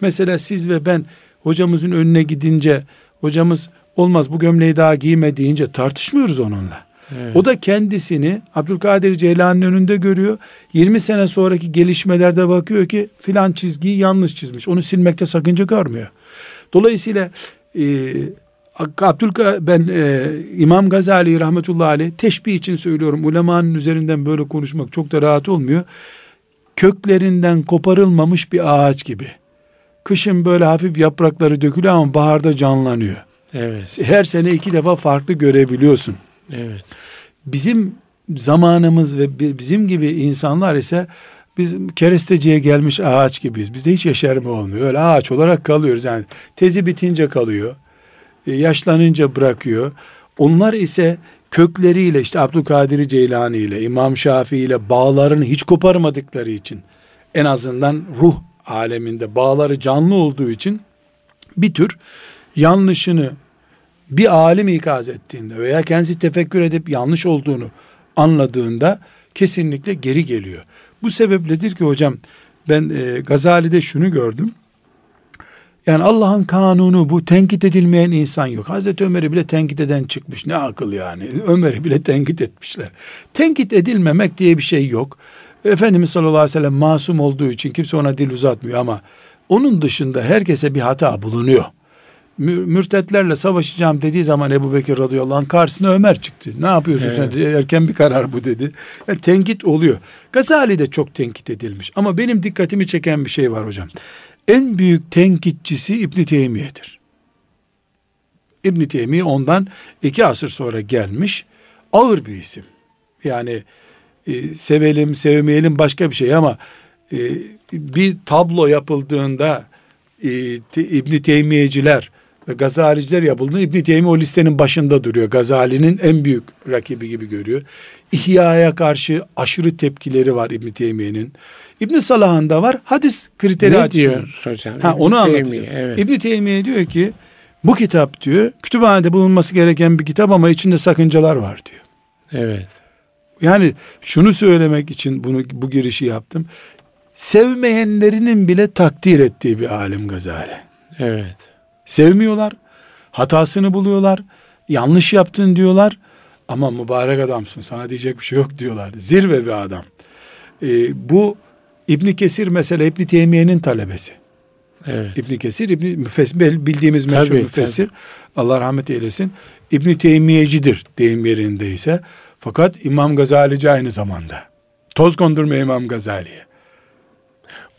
Mesela siz ve ben hocamızın önüne gidince hocamız olmaz bu gömleği daha giyme deyince tartışmıyoruz onunla. Evet. O da kendisini Abdülkadir Ceylan'ın önünde görüyor. 20 sene sonraki gelişmelerde bakıyor ki filan çizgiyi yanlış çizmiş. Onu silmekte sakınca görmüyor. Dolayısıyla e, Abdülka ben e, İmam Gazali rahmetullahi aleyh teşbih için söylüyorum. Ulemanın üzerinden böyle konuşmak çok da rahat olmuyor. Köklerinden koparılmamış bir ağaç gibi. Kışın böyle hafif yaprakları dökülüyor ama baharda canlanıyor. Evet. Her sene iki defa farklı görebiliyorsun. Evet. Bizim zamanımız ve bizim gibi insanlar ise biz keresteciye gelmiş ağaç gibiyiz. Bizde hiç yeşerme olmuyor. Öyle ağaç olarak kalıyoruz. Yani tezi bitince kalıyor. E, yaşlanınca bırakıyor. Onlar ise kökleriyle işte Abdülkadir Ceylani ile İmam Şafii ile bağlarını hiç koparmadıkları için en azından ruh aleminde bağları canlı olduğu için bir tür yanlışını bir alim ikaz ettiğinde veya kendisi tefekkür edip yanlış olduğunu anladığında kesinlikle geri geliyor. Bu sebepledir ki hocam ben e, Gazali'de şunu gördüm. Yani Allah'ın kanunu bu tenkit edilmeyen insan yok. Hazreti Ömer'i bile tenkit eden çıkmış. Ne akıl yani. *laughs* Ömer'i bile tenkit etmişler. Tenkit edilmemek diye bir şey yok. Efendimiz sallallahu aleyhi ve sellem masum olduğu için kimse ona dil uzatmıyor ama onun dışında herkese bir hata bulunuyor mürtetlerle savaşacağım dediği zaman Ebu Bekir radıyallahu anh karşısına Ömer çıktı. Ne yapıyorsun evet. sen? Erken bir karar bu dedi. Yani tenkit oluyor. Gazali de çok tenkit edilmiş. Ama benim dikkatimi çeken bir şey var hocam. En büyük tenkitçisi İbn Teymiye'dir. İbn Teymiye ondan iki asır sonra gelmiş. Ağır bir isim. Yani e, sevelim sevmeyelim başka bir şey ama e, bir tablo yapıldığında e, İbn Teymiyeciler ve Gazaliciler yapıldığında İbn Teymi o listenin başında duruyor. Gazali'nin en büyük rakibi gibi görüyor. İhya'ya karşı aşırı tepkileri var İbn Teymiye'nin. İbn Salah'ın da var. Hadis kriteri ne diyor hocam? Ha, onu anlatacağım. Evet. İbn Teymiye diyor ki bu kitap diyor kütüphanede bulunması gereken bir kitap ama içinde sakıncalar var diyor. Evet. Yani şunu söylemek için bunu bu girişi yaptım. Sevmeyenlerinin bile takdir ettiği bir alim Gazali. Evet. Sevmiyorlar. Hatasını buluyorlar. Yanlış yaptın diyorlar. Ama mübarek adamsın sana diyecek bir şey yok diyorlar. Zirve bir adam. Ee, bu İbni Kesir mesela İbni Teymiye'nin talebesi. Evet. İbni Kesir İbni Müfessir bildiğimiz meşhur tabii, müfessir. Tabii. Allah rahmet eylesin. İbni Teymiyecidir deyim yerindeyse. Fakat İmam Gazalici aynı zamanda. Toz kondurma İmam Gazali'ye.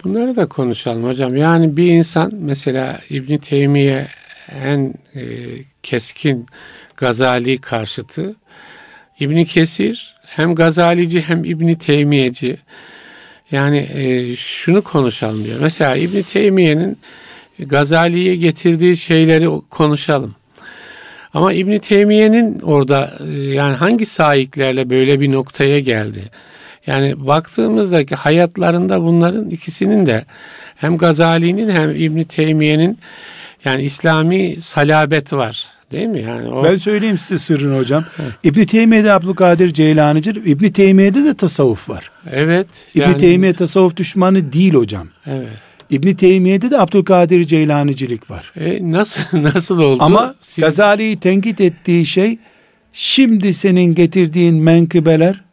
Bunları da konuşalım hocam. Yani bir insan mesela İbn Teymiye en e, keskin Gazali karşıtı. İbn Kesir hem Gazalici hem İbn Teymiyeci. Yani e, şunu konuşalım diyor. Mesela İbn Teymiye'nin Gazali'ye getirdiği şeyleri konuşalım. Ama İbn Teymiye'nin orada e, yani hangi sahiplerle böyle bir noktaya geldi? Yani baktığımızdaki hayatlarında bunların ikisinin de hem Gazali'nin hem İbn Teymiye'nin yani İslami salabet var. Değil mi? Yani o... Ben söyleyeyim size sırrını hocam. İbn Teymiye'de Abdülkadir Ceylani'dir. İbn Teymiye'de de tasavvuf var. Evet. İbn yani... Teymiye tasavvuf düşmanı değil hocam. Evet. İbn Teymiye'de de Abdülkadir Ceylanicilik var. E, nasıl *laughs* nasıl oldu? Ama Siz... Gazali'yi tenkit ettiği şey şimdi senin getirdiğin menkıbeler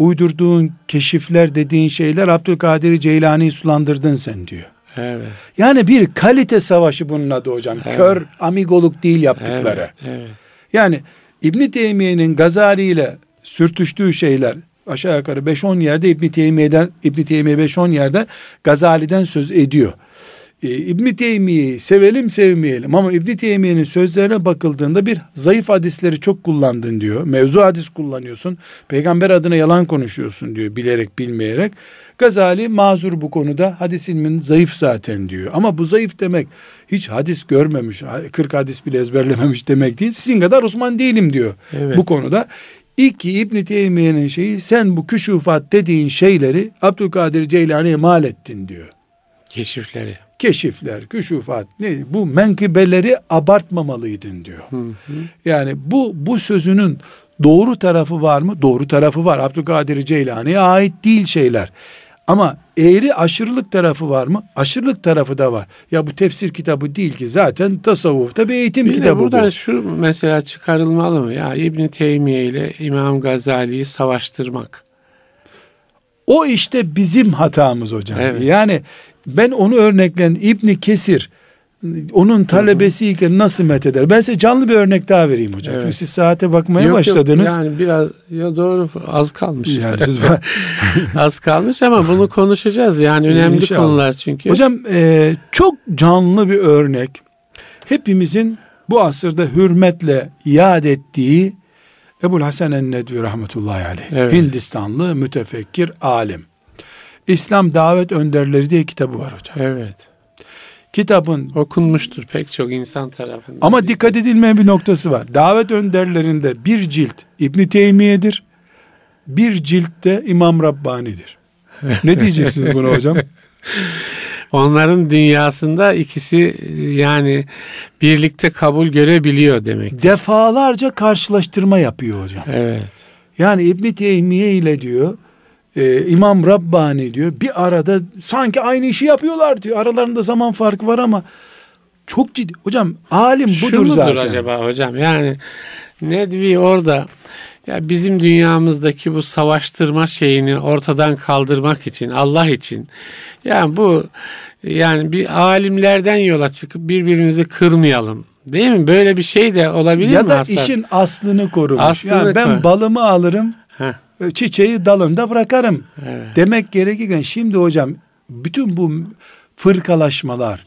uydurduğun keşifler dediğin şeyler Abdülkadir Ceylani'yi sulandırdın sen diyor. Evet. Yani bir kalite savaşı bunun adı hocam. Evet. Kör amigoluk değil yaptıkları. Evet, evet. Yani İbn Teymiye'nin Gazali ile sürtüştüğü şeyler aşağı yukarı 5-10 yerde İbn Teymiye'den İbn Teymiye 5-10 yerde Gazali'den söz ediyor. Ee, İbn Teymiye'yi sevelim sevmeyelim ama İbn Teymiye'nin sözlerine bakıldığında bir zayıf hadisleri çok kullandın diyor. Mevzu hadis kullanıyorsun. Peygamber adına yalan konuşuyorsun diyor bilerek bilmeyerek. Gazali mazur bu konuda hadis ilmin zayıf zaten diyor. Ama bu zayıf demek hiç hadis görmemiş, 40 hadis bile ezberlememiş demek değil. Sizin kadar Osman değilim diyor evet. bu konuda. İki İbn Teymiye'nin şeyi sen bu küşufat dediğin şeyleri Abdülkadir Ceylani'ye mal ettin diyor. Keşifleri. Keşifler, küşufat ne bu menkıbeleri abartmamalıydın diyor. Hı hı. Yani bu bu sözünün doğru tarafı var mı? Doğru tarafı var. Abdülkadir Ceylani'ye ait değil şeyler. Ama eğri aşırılık tarafı var mı? Aşırılık tarafı da var. Ya bu tefsir kitabı değil ki zaten tasavvufta bir eğitim bir kitabı buradan bu. şu mesela çıkarılmalı mı? Ya İbn Teymiye ile İmam Gazali'yi savaştırmak. O işte bizim hatamız hocam. Evet. Yani ben onu örneklen İbn Kesir onun talebesiyken nasıl met eder? Ben size canlı bir örnek daha vereyim hocam. Evet. Çünkü siz saate bakmaya yok, başladınız. Yok, yani biraz ya doğru az kalmış. Yani siz *laughs* az kalmış ama bunu konuşacağız. Yani önemli İnşallah. konular çünkü. Hocam e, çok canlı bir örnek. Hepimizin bu asırda hürmetle yad ettiği Ebul Hasan en-Nedvi rahmetullahi aleyh. Evet. Hindistanlı mütefekkir alim. İslam Davet Önderleri diye kitabı var hocam. Evet kitabın okunmuştur pek çok insan tarafından. Ama dikkat edilmeyen bir noktası var. Davet önderlerinde bir cilt İbn Teymiye'dir. Bir cilt de İmam Rabbani'dir. ne diyeceksiniz buna hocam? *laughs* Onların dünyasında ikisi yani birlikte kabul görebiliyor demek. Defalarca karşılaştırma yapıyor hocam. Evet. Yani İbn Teymiye ile diyor e, İmam Rabbani diyor bir arada sanki aynı işi yapıyorlar diyor. Aralarında zaman farkı var ama çok ciddi. Hocam alim budur Şu mudur zaten. acaba hocam? Yani Nedvi orada ya bizim dünyamızdaki bu savaştırma şeyini ortadan kaldırmak için Allah için yani bu yani bir alimlerden yola çıkıp birbirimizi kırmayalım. Değil mi? Böyle bir şey de olabilir ya mi Ya da işin aslını korumuş. Aslını yani ben balımı alırım. Heh çiçeği dalında bırakarım evet. demek gerekirken şimdi hocam bütün bu fırkalaşmalar,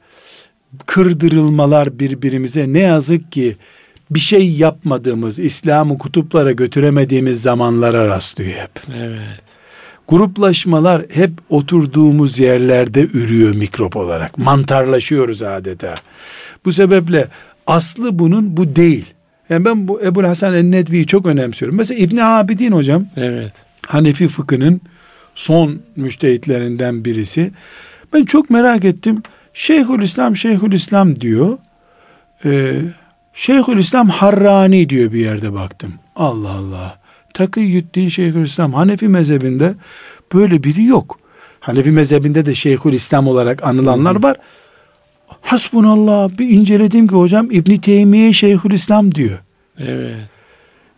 kırdırılmalar birbirimize ne yazık ki bir şey yapmadığımız, İslam'ı kutuplara götüremediğimiz zamanlara rastlıyor hep. Evet. Gruplaşmalar hep oturduğumuz yerlerde ürüyor mikrop olarak. Mantarlaşıyoruz adeta. Bu sebeple aslı bunun bu değil. Yani ben bu Ebu Hasan el-Nedvi'yi çok önemsiyorum. Mesela İbn Abidin hocam. Evet. Hanefi fıkhının son müştehitlerinden birisi. Ben çok merak ettim. Şeyhülislam Şeyhülislam diyor. Ee, Şeyhülislam Harrani diyor bir yerde baktım. Allah Allah. Takıyyüddin Şeyhülislam Hanefi mezhebinde böyle biri yok. Hanefi mezhebinde de Şeyhülislam olarak anılanlar var. Hasbunallah bir inceledim ki hocam İbn Teymiye Şeyhülislam diyor. Evet.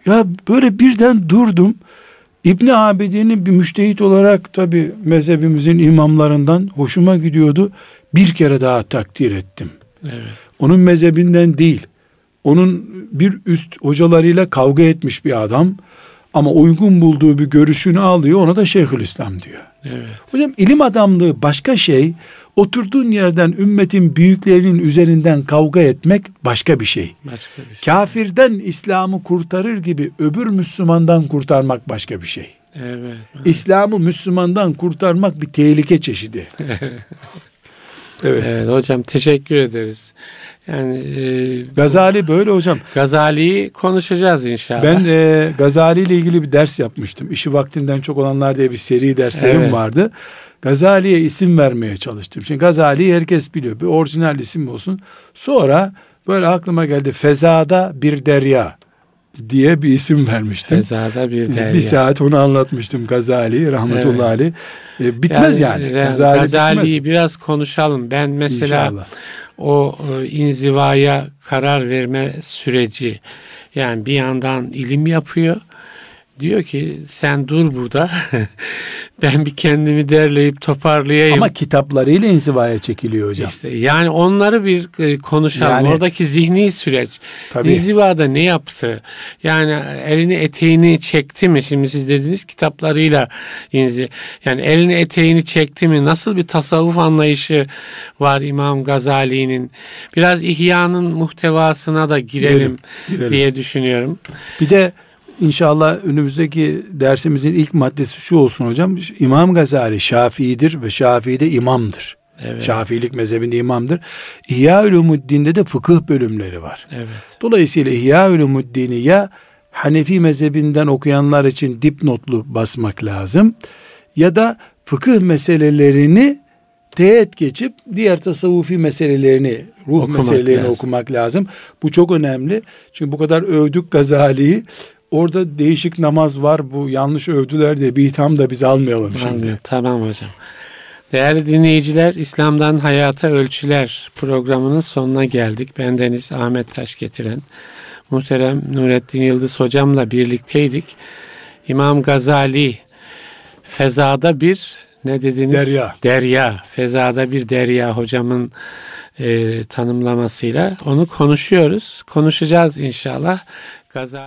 Ya böyle birden durdum. İbni Abidin'in bir müştehit olarak tabi mezhebimizin imamlarından hoşuma gidiyordu. Bir kere daha takdir ettim. Evet. Onun mezhebinden değil. Onun bir üst hocalarıyla kavga etmiş bir adam ama uygun bulduğu bir görüşünü alıyor ona da Şeyhülislam diyor. Evet. Hocam ilim adamlığı başka şey, oturduğun yerden ümmetin büyüklerinin üzerinden kavga etmek başka bir şey. Başka bir şey. Kafirden İslam'ı kurtarır gibi öbür Müslümandan kurtarmak başka bir şey. Evet. İslam'ı Müslümandan kurtarmak bir tehlike çeşidi. *laughs* evet. Evet hocam teşekkür ederiz. Yani e, Gazali böyle hocam. Gazali'yi konuşacağız inşallah. Ben e, Gazali ile ilgili bir ders yapmıştım. İşi vaktinden çok olanlar diye bir seri derslerim evet. vardı. Gazali'ye isim vermeye çalıştım. Şimdi Gazali'yi herkes biliyor. Bir orijinal isim olsun. Sonra böyle aklıma geldi. Fezada bir derya diye bir isim vermiştim. Fezada bir derya. Bir saat onu anlatmıştım Gazali rahmetullahi evet. aleyh. E, bitmez yani. yani. Gazali Gazali'yi biraz konuşalım. Ben mesela İnşallah. o e, inzivaya karar verme süreci yani bir yandan ilim yapıyor Diyor ki sen dur burada. *laughs* ben bir kendimi derleyip toparlayayım. Ama kitaplarıyla inzivaya çekiliyor hocam. İşte yani onları bir e, konuşalım. Yani- Oradaki zihni süreç. Tabii. İnzivada ne yaptı? Yani elini eteğini çekti mi? Şimdi siz dediniz kitaplarıyla inzi. Yani elini eteğini çekti mi? Nasıl bir tasavvuf anlayışı var İmam Gazali'nin? Biraz İhya'nın muhtevasına da girelim, Girelim, girelim. diye düşünüyorum. Bir de inşallah önümüzdeki dersimizin ilk maddesi şu olsun hocam. İmam Gazali Şafii'dir ve Şafii de imamdır. Evet. Şafiilik mezhebinde imamdır. İhya Ulumuddin'de de fıkıh bölümleri var. Evet. Dolayısıyla İhya Ulumuddin'i ya Hanefi mezhebinden okuyanlar için dipnotlu basmak lazım ya da fıkıh meselelerini teğet geçip diğer tasavvufi meselelerini, ruh Okumak meselelerini lazım. okumak lazım. Bu çok önemli. Çünkü bu kadar övdük Gazali'yi. Orada değişik namaz var. Bu yanlış övdüler diye bir itham da biz almayalım şimdi. Tamam hocam. Değerli dinleyiciler, İslam'dan Hayata Ölçüler programının sonuna geldik. Bendeniz Ahmet Taş getiren muhterem Nurettin Yıldız hocamla birlikteydik. İmam Gazali Fezada bir ne dediniz? Derya. Derya. Fezada bir derya hocamın e, tanımlamasıyla onu konuşuyoruz. Konuşacağız inşallah. Gazali